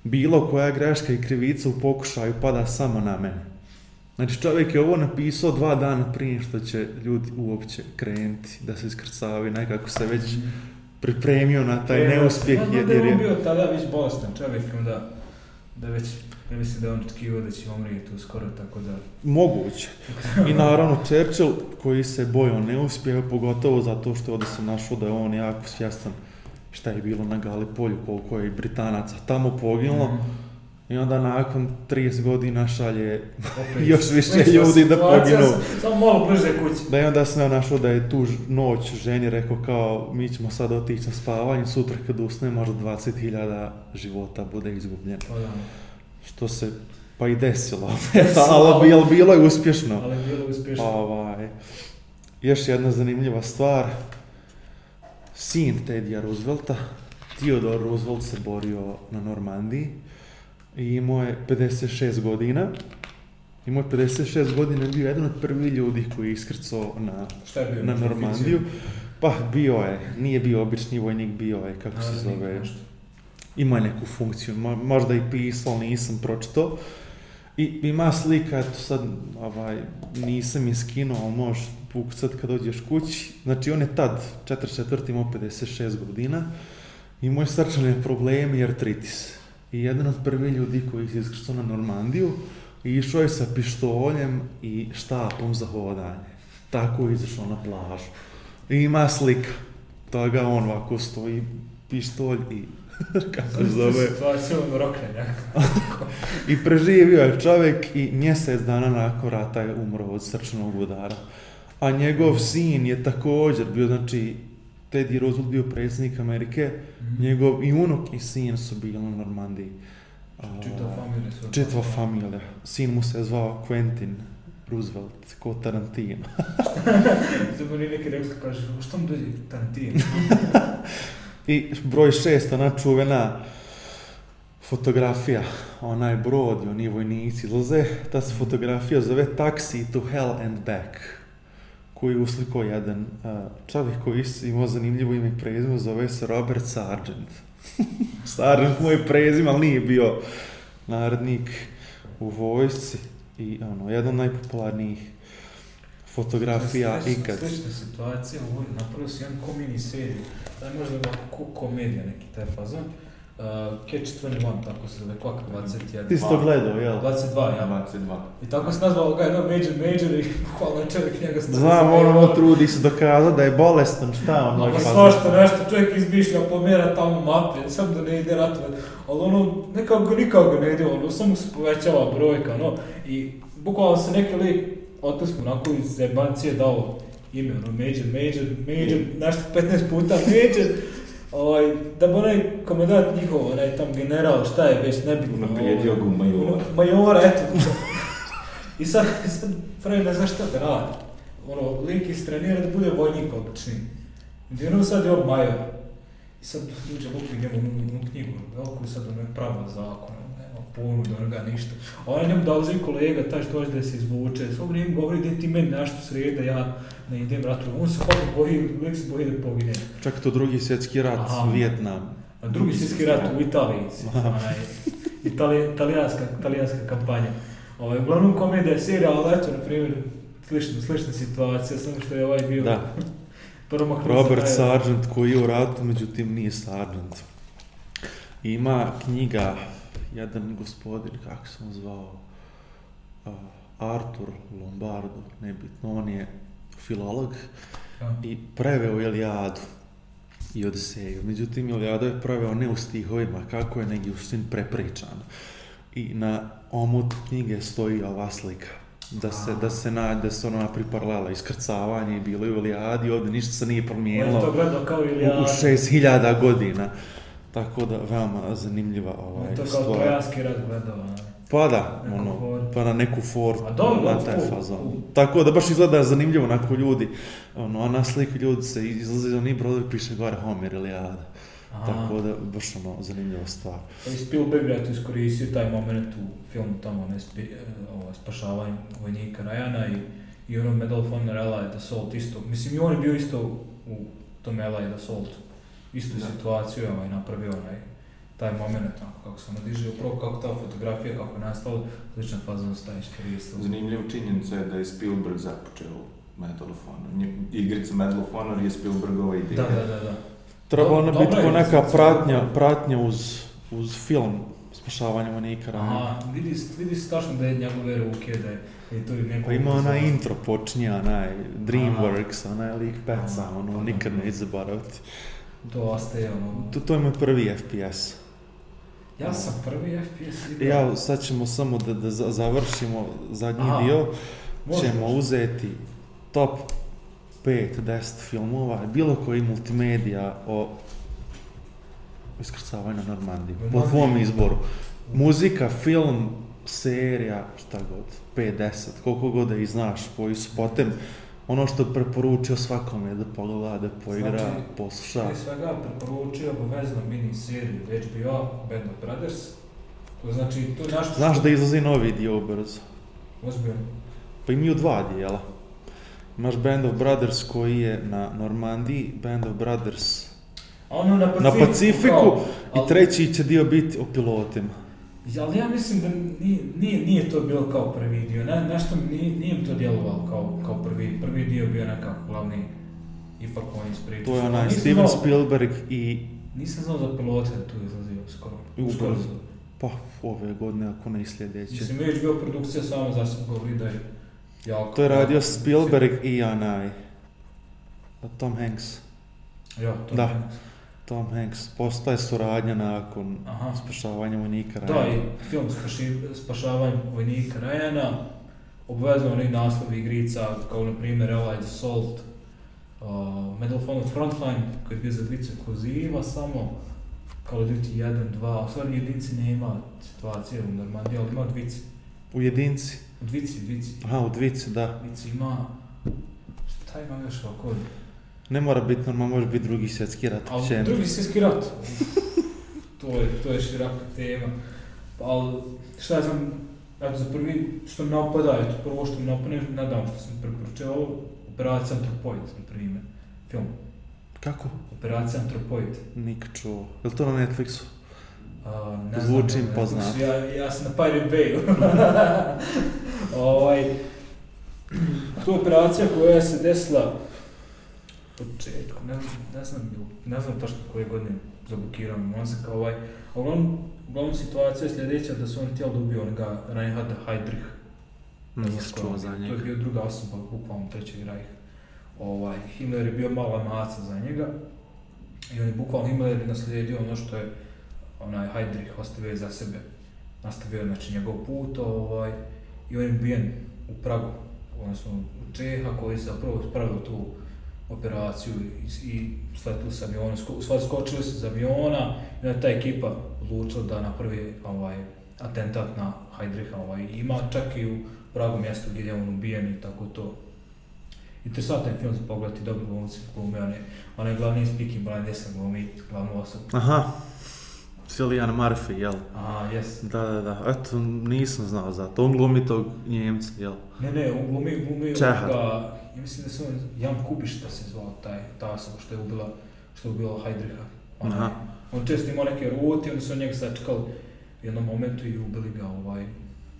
Bilo koja greška i krivica u pokušaju pada samo na mene. Znači čovjek je ovo napisao dva dana prije što će ljudi uopće krenuti da se iskrcavaju, nekako se već mhm. pripremio na taj e, neuspjeh. Ja, jer je on bio tada već bolestan čovjek, onda da već ne mislim da on očekivao da će umrijeti uskoro, tako da... Moguće. I naravno Churchill koji se bojao neuspjeha, pogotovo zato što je ovdje se našao da je on jako svjestan šta je bilo na Galipolju, koliko je Britanaca tamo poginulo. Mm -hmm I onda nakon 30 godina šalje Opet. još više ljudi da poginu. Samo malo brže kući. Da i onda se našao da je tu noć ženi rekao kao mi ćemo sad otići na spavanje, sutra kad usne možda 20.000 života bude izgubljeno. O, pa da. Što se pa i desilo. desilo ali, ali bilo je uspješno. Ali bilo je uspješno. Ovaj. Još jedna zanimljiva stvar. Sin Tedija Roosevelta, Theodore Roosevelt se borio na Normandiji i imao je 56 godina. Imao je 56 godina i bio jedan od prvih ljudi koji je iskrcao na, Šta je bio na Normandiju. Oficir? Pa bio je, nije bio obični vojnik, bio je, kako A, se zove, ima neku funkciju, možda i pisao, nisam pročitao. I ima slika, eto sad, ovaj, nisam je skinuo, ali možeš sad kad dođeš kući. Znači on je tad, 4 četvrti imao 56 godina, imao je srčane probleme i artritis i jedan od prvih ljudi koji se iskrcao na Normandiju išao je sa pištoljem i štapom za hodanje. Tako je izašao na plažu. ima slika toga, on ovako stoji, pištolj i kako se zove. Situacija ono rokne, I preživio je čovek i mjesec dana nakon rata je umro od srčanog udara. A njegov sin je također bio, znači, Teddy Roosevelt bio predsjednik Amerike, mm. njegov i unuk i sin su bili na Normandiji. Čitva familija. Čitava familija. Da. Sin mu se zvao Quentin Roosevelt, ko Tarantino. Zato nije neki rekli, kaže, što mu dođe Tarantino? I broj šest, ona čuvena fotografija, onaj brod i oni vojnici izlaze, ta se mhm. fotografija zove Taxi to Hell and Back koji je uslikao jedan uh, čovjek koji je imao zanimljivo ime i prezime, zove se Robert Sargent. Sargent mu je prezime, ali nije bio narodnik u vojsci i ono, jedan od najpopularnijih fotografija slična, ikad. Slična situacija, on napravio si jedan komini seriju, da je možda onako komedija neki taj fazon, Uh, catch 21, tako se zove, Quack 21. Ti si to gledao, jel? 22, ja. 22. I tako se nazvao ga jedno Major Major i bukvalno čovjek njega stavio. Znam, on ono trudi se dokaza da je bolestan, šta on? Pa svašta nešto, čovjek izmišlja, pomera tamo mapre, sam da ne ide ratovat. Ali ono, nekako nikako ga ne ide, ono, samo se povećava brojka, no. I bukvalno se neki lik, otisku onako iz zebancije dao ime, ono, Major, Major, Major, nešto 15 puta, Major. Oj, ovaj, da bi onaj komandant njihov, onaj tam general, šta je već nebitno. Naprijedio ovaj, ga majora. Majora, eto. I sad, sad pravi ne zna šta da radi. Ono, lik istrenira da bude vojnik obični. I ono sad je on major. I sad uđe lupi njemu u knjigu, da koliko je sad ono je pravo zakon ono dorga, ništa. Ona njemu dolazi kolega, taj što hoće da se izvuče, svo vrijeme govori da ti meni našto sreda, ja ne idem ratu. On se kako boji, uvijek se boji da pogine. Čak to drugi svjetski rat, Aha. Vjetnam. A drugi svjetski rat u Italiji, onaj, italijanska, italijanska kampanja. Ovaj, uglavnom komedija serija, ali eto, na primjer, slična, slična situacija, samo što je ovaj bio... Da. Robert Sargent koji je u ratu, međutim nije Sargent. Ima knjiga jedan gospodin, kako se on zvao, uh, Artur Lombardo, nebitno, on je filolog ja. Da. i preveo Iliadu i Odiseju. Međutim, Iliadu je preveo ne u stihovima, kako je negdje u prepričan. I na omotu knjige stoji ova slika. Da se, da se, na, da se ono napri paralela, iskrcavanje je bilo i u Ilijadi, ovdje ništa se nije promijenilo. On je to gledao kao Ilijadu. U, u 6000 godina. Tako da, veoma zanimljiva ovaj, to stvar. To kao trojanski rat gledao, Pa da, Neko ono, for. pa na neku fortu, na taj fazon. Tako da baš izgleda zanimljivo onako ljudi, ono, a na sliku ljudi se izlaze da oni brodovi piše gore Homer ili Ada. Aha. Tako da, baš ono, zanimljiva stvar. Pa I Spielberg je to iskoristio taj moment u filmu tamo, ne, spi, e, ovo, spašavanje vojnika Rajana i, i ono Medal of Honor Allied da Assault isto. Mislim, i on je bio isto u tom da Allied Assaultu istu da. situaciju je ovaj, napravio onaj taj moment onako kako se nadiže, upravo kako ta fotografija, kako je nastala, slična faza nastaje što je Zanimljiva činjenica je da je Spielberg započeo Medalofonor. Igrica Medalofonor je Spielbergova ideja. Da, da, da. da. Treba ona biti kao neka pratnja, pratnja uz, uz film spašavanja vojnika. A, vidi, vidi tačno da je njegove ruke, da je, da je to i neko... Pa ima ona intro počinje, onaj Dreamworks, onaj lik peca, ono, nikad ne zaboraviti. To da ostaje ono... To, to je moj prvi FPS. Ja sam prvi FPS igra. Ja, sad ćemo samo da, da završimo zadnji Aha, dio. Možda, ćemo možda. uzeti top 5-10 filmova, bilo koji multimedija o iskrcavanju na Normandiji. Po tvom izboru. Muzika, film, serija, šta god, 5-10, koliko god da i znaš, koji su potem ono što preporučio svakome da pogleda, da poigra, znači, posluša. Znači, svega preporučio obavezno mini seriju HBO, Band of Brothers. To znači, to je naš... Znaš što... da izlazi novi dio brzo. Ozbiljno. Pa imaju dva dijela. Imaš Band of Brothers koji je na Normandiji, Band of Brothers ono na Pacifiku, na Pacifiku kao, i treći će dio biti o pilotima ali ja mislim da nije, nije, nije to bilo kao prvi dio, ne, nešto nije, nije mi to djelovalo kao, kao prvi, prvi dio bio nekako glavni, ipak on ispriča. To je onaj Steven znao, Spielberg i... Nisam znao za da pilote da tu izlazio skoro. Ubrzo. Skoro. Pa, ove godine, ako ne i sljedeće. Mislim, već bio produkcija samo za sam govori da je jako... To je radio Spielberg i onaj... Tom Hanks. Jo, Tom da. Hanks. Tom Hanks, postaje suradnja nakon Aha. spašavanja vojnika Rajana. Da, i film spaši, spašavanje vojnika Rajana, obvezno onih naslovi igrica, kao na primjer Allied Assault, uh, Medal of Frontline, koji je bio za dvice ekskluziva samo, Call of Duty 1, 2, u stvari jedinci nema situacije u Normandiji, ali ima dvice. U jedinci? U dvici, dvici. Aha, u dvici, da. Dvici ima, šta ima još ovako? Ne mora biti normalno, može biti drugi svjetski rat. Ali čem? drugi svjetski rat. to, je, to je široka tema. Ali šta ja znam, eto za prvi što mi napada, eto prvo što mi napada, nadam što da sam preporučao, Operacija Antropoid, na primjer, film. Kako? Operacija Antropoid. Nik čuo. Je li to na Netflixu? A, ne Zvučim poznat. Ja, ja sam na Pirate Bay. ovaj, to je operacija koja se desila početku, ne znam, ne znam, ne znam tačno koje godine zablokiram mozak, ovaj, uglavnom, uglavnom situacija je sljedeća da su oni htjeli da ubiju onoga Reinharda Heydrich. Ne znam čuo za njega. To je bio druga osoba, bukvalno treći Reich. Ovaj, Himmler je bio mala maca za njega i on je bukvalno Himmler naslijedio ono što je onaj Heydrich ostavio za sebe. Nastavio znači njegov put ovaj, i on je ubijen u Pragu, odnosno u Čeha koji se zapravo spravio tu operaciju i, i sletili sa aviona, sko, u stvari skočili su iz aviona i onda je ta ekipa odlučila da napravi ovaj, atentat na Heidricha. Ovaj, ima čak i u pravo mjestu gdje je on ubijen i tako to. Interesantan film za pogledati, dobro glumci glume, on je, on je glavni iz Peaky Blindesa glumi glavnu osobu. Aha, Cillian Murphy, jel? Aha, jes. Da, da, da, eto, nisam znao za to, on glumi tog Njemca, jel? Ne, ne, on glumi, glumi Čeha. ovoga, i mislim da se on Jan Kubiš da se zvao taj, ta osoba što je ubila, što je ubila Heidricha. On, Aha. on često imao neke rute, onda su on njega sačekali u jednom momentu i ubili ga ovaj,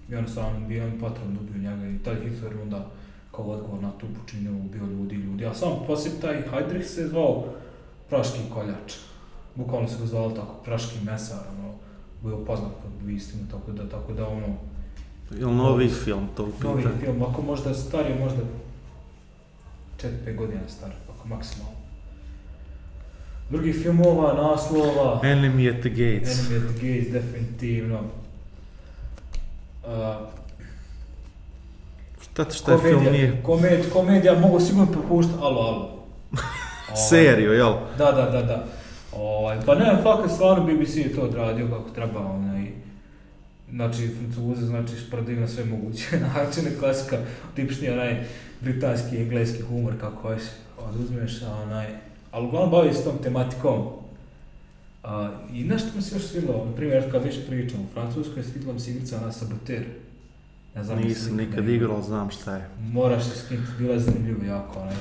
i onda sam bio on patron ubio njega i taj Hitler onda kao odgovor na tu počinio ubio ljudi i ljudi. A sam poslije taj Heidrich se zvao Praški koljač. Bukvalno se ga zvalo tako, Praški mesar, ono, bio poznat pod ubistvom, tako da, tako da ono, Ili novi film to u Novi film, ako možda stari, možda 4-5 godina star, ako maksimalno. Drugi filmova, naslova... Enemy at the Gates. Enemy at the Gates, definitivno. Uh, šta ti šta je film nije? Komedija, komedija mogu sigurno prepuštati, alo, alo. Ovaj, Serio, jel? Da, da, da, da. Ovaj, pa ne, fakat stvarno BBC je to odradio kako treba, onaj, znači Francuze, znači šprdaju na sve moguće načine, klasika, tipični onaj britanski, engleski humor, kako hoćeš, oduzmeš, a onaj, ali uglavnom bavi se tom tematikom. A, I nešto mi se još svidilo, na primjer, kad već pričam, u Francuskoj je svidila mi se igrica ona Saboter. Ja znam da Nisam nikad igrao, znam šta je. Moraš se skinuti, bila je zanimljiva jako, onaj.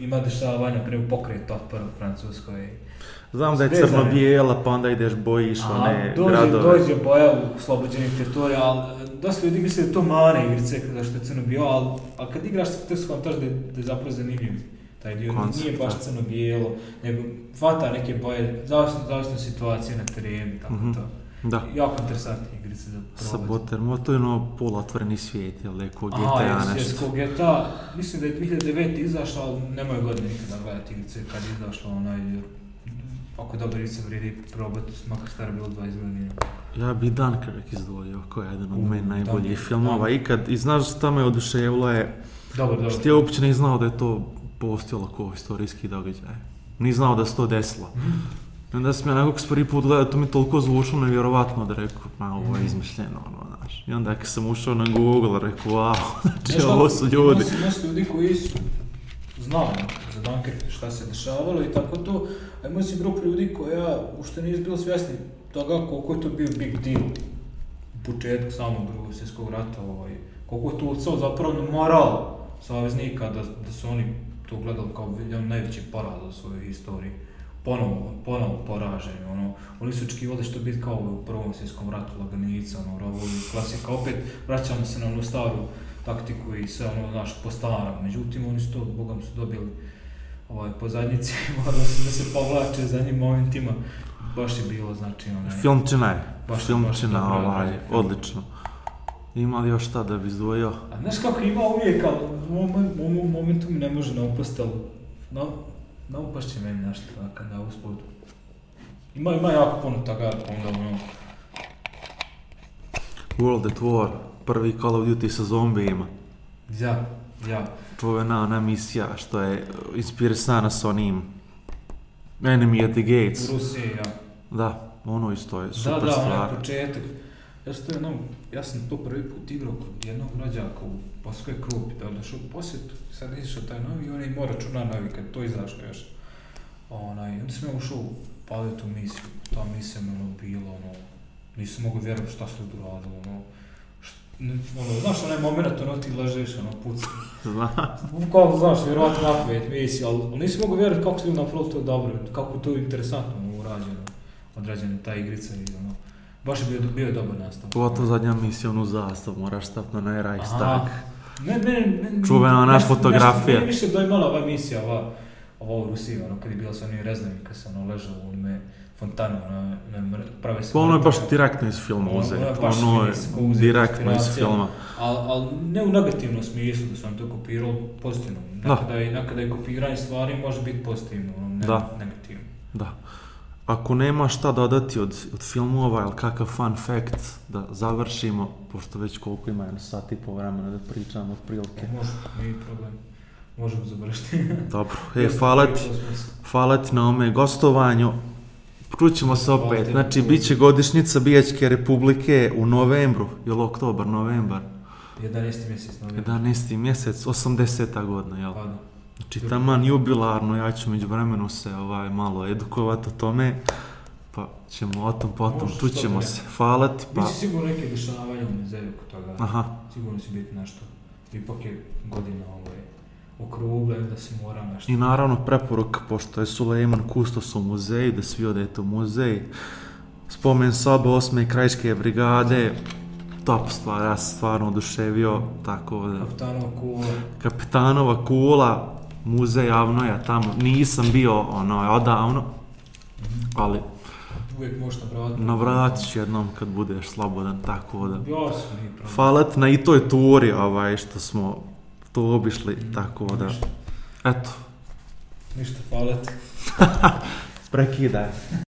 Ima dešavanja, prije u pokretu, otpor u Francuskoj. Znam da je crno-bijela, pa onda ideš bojiš Aha, one dođe, gradove. Dođe boja u oslobođenim teritorija, ali e, dosta ljudi misle da to mane igrice kada što je crno-bijelo, ali a kad igraš to skontaš da, da je zapravo zanimljiv taj dio. Koncept, nije baš da. crno-bijelo, nego hvata neke boje, zavisno, zavisno situacije na terenu, tako mm -hmm. to. Da. Jako interesantne igrice za probati. Saboter, mo to je ono polotvoreni svijet, jel da je ko GTA Aha, nešto. Aha, GTA, mislim da je 2009. izašla, ali nemoj godine nikada gledati igrice kad je izašao onaj Ako dobar ica vredi probati, makar stara bilo 20 godina. Ja bi Dunkirk izdvojio kao jedan od meni najboljih filmova ikad. I znaš šta me oduševilo je, dobar, dobar. što ja uopće ne znao da je to postojalo kao istorijski događaj. Ni znao da se to desilo. I onda sam ja nekako s prvi put gledao, to mi toliko zvučilo nevjerovatno da rekao, ma ovo je mhm. izmišljeno, ono, znaš. I onda kad sam ušao na Google, rekao, wow, znači ovo su ljudi. su ljudi koji su znao za Dunkirk šta se dešavalo i tako to, a imao si grupu ljudi koja uopšte nije bila svjesni toga koliko je to bio big deal u početku samog drugog svjetskog rata, ovaj, koliko je to ucao zapravo na moral saveznika da, da su oni to gledali kao najveći poraz u svojoj istoriji ponovo, ponovo poraženi, ono, oni su očekivali što da biti kao u prvom svjetskom ratu, laganica, ono, rovovi, klasika, opet vraćamo se na onu staru taktiku i sve ono, znaš, po starom. Međutim, oni su to, bogom su dobili ovaj, po zadnjici, morali su da se povlače za njim momentima. Baš je bilo, znači, onaj... Filmčina je, baš, filmčina, baš dobro, ovaj, film. odlično. Ima li još šta da bi izdvojio? A znaš kako ima uvijek, ali u ovom momentu mi ne može naupast, ali no, naupašće no, meni nešto, kad da uspod. Ima, ima jako puno toga, onda ono... World at War, prvi Call of Duty sa zombijima. Ja, ja. Čuvena ona misija što je uh, inspirisana sa onim Enemy at the Gates. U Rusiji, ja. Da, ono isto je da, super da, stvar. Da, da, onaj početak. Ja sam, to jednom, ja sam to prvi put igrao kod jednog mlađaka u Paskoj klupi, da odešao u posjetu, sad izašao taj novi i on je imao računa novi kad to izašlo još. Onaj, onda sam ja ušao u paletu misiju, ta misija me ono bilo, ono, nisam mogu vjerovati šta se uradilo, ono, ono, znaš onaj moment, ono ti ležeš, ono puca. Bukvalno znaš, vjerovatno napred, misli, ali, ali nisi mogu vjeriti kako su im napravili to dobro, kako to interesantno ono, urađeno, odrađena ta igrica i ono. Baš je bio, bio je dobar nastav. Pogotovo zadnja misija, onu zastav, moraš stati na onaj Reichstag. Ne, ne, ne, Čuvena ona fotografija. Nešto, nešto, više dojmala ova misija, ova, ova u Rusiji, ono, kad je bila sa onim reznavim, kad se ono ležao u onome fontanu na, na prave se... Pa ono je baš direktno iz filma ono, uzeto, ono je, direktno iz filma. Ali al ne u negativnom smislu da sam to kopirao, pozitivno. Da. Nekada, da. Je, nekada je kopiranje stvari može biti pozitivno, ono, ne, da. negativno. Da. Ako nema šta dodati od, od filmova ili kakav fun fact da završimo, pošto već koliko ima jedno sat i po vremena da pričamo otprilike. E, može, nije problem možemo završiti. Dobro, e, hvala ti, hvala ti na ome gostovanju. Krućemo se opet, znači bit će godišnjica Bijačke republike u novembru, jel oktobar, novembar? 11. mjesec, novembar. 11. mjesec, 80. godina, jel? Pa da. Znači, taman jubilarno, ja ću među vremenu se ovaj, malo edukovati o tome, pa ćemo o tom potom, tu ćemo se falati, pa... Biće sigurno neke dešavanja u nezeru kod toga, Aha. sigurno će biti nešto, ipak je godina ovaj, okrugle, da se mora nešto. I naravno preporuka, pošto je Sulejman Kustos u muzeju, da svi odete u muzej, spomen soba 8. krajiške brigade, top stvar, ja sam stvarno oduševio, tako da... Kapitanova kula. Kapitanova kula, muzej javno ja tamo, nisam bio ono odavno, mhm. ali uvijek možeš navratiti. Navratit ću jednom kad budeš slobodan, tako da. Jasno, Hvala na i toj turi ovaj, što smo to obišli, tako da, eto. Ništa, hvala ti. Prekidaj.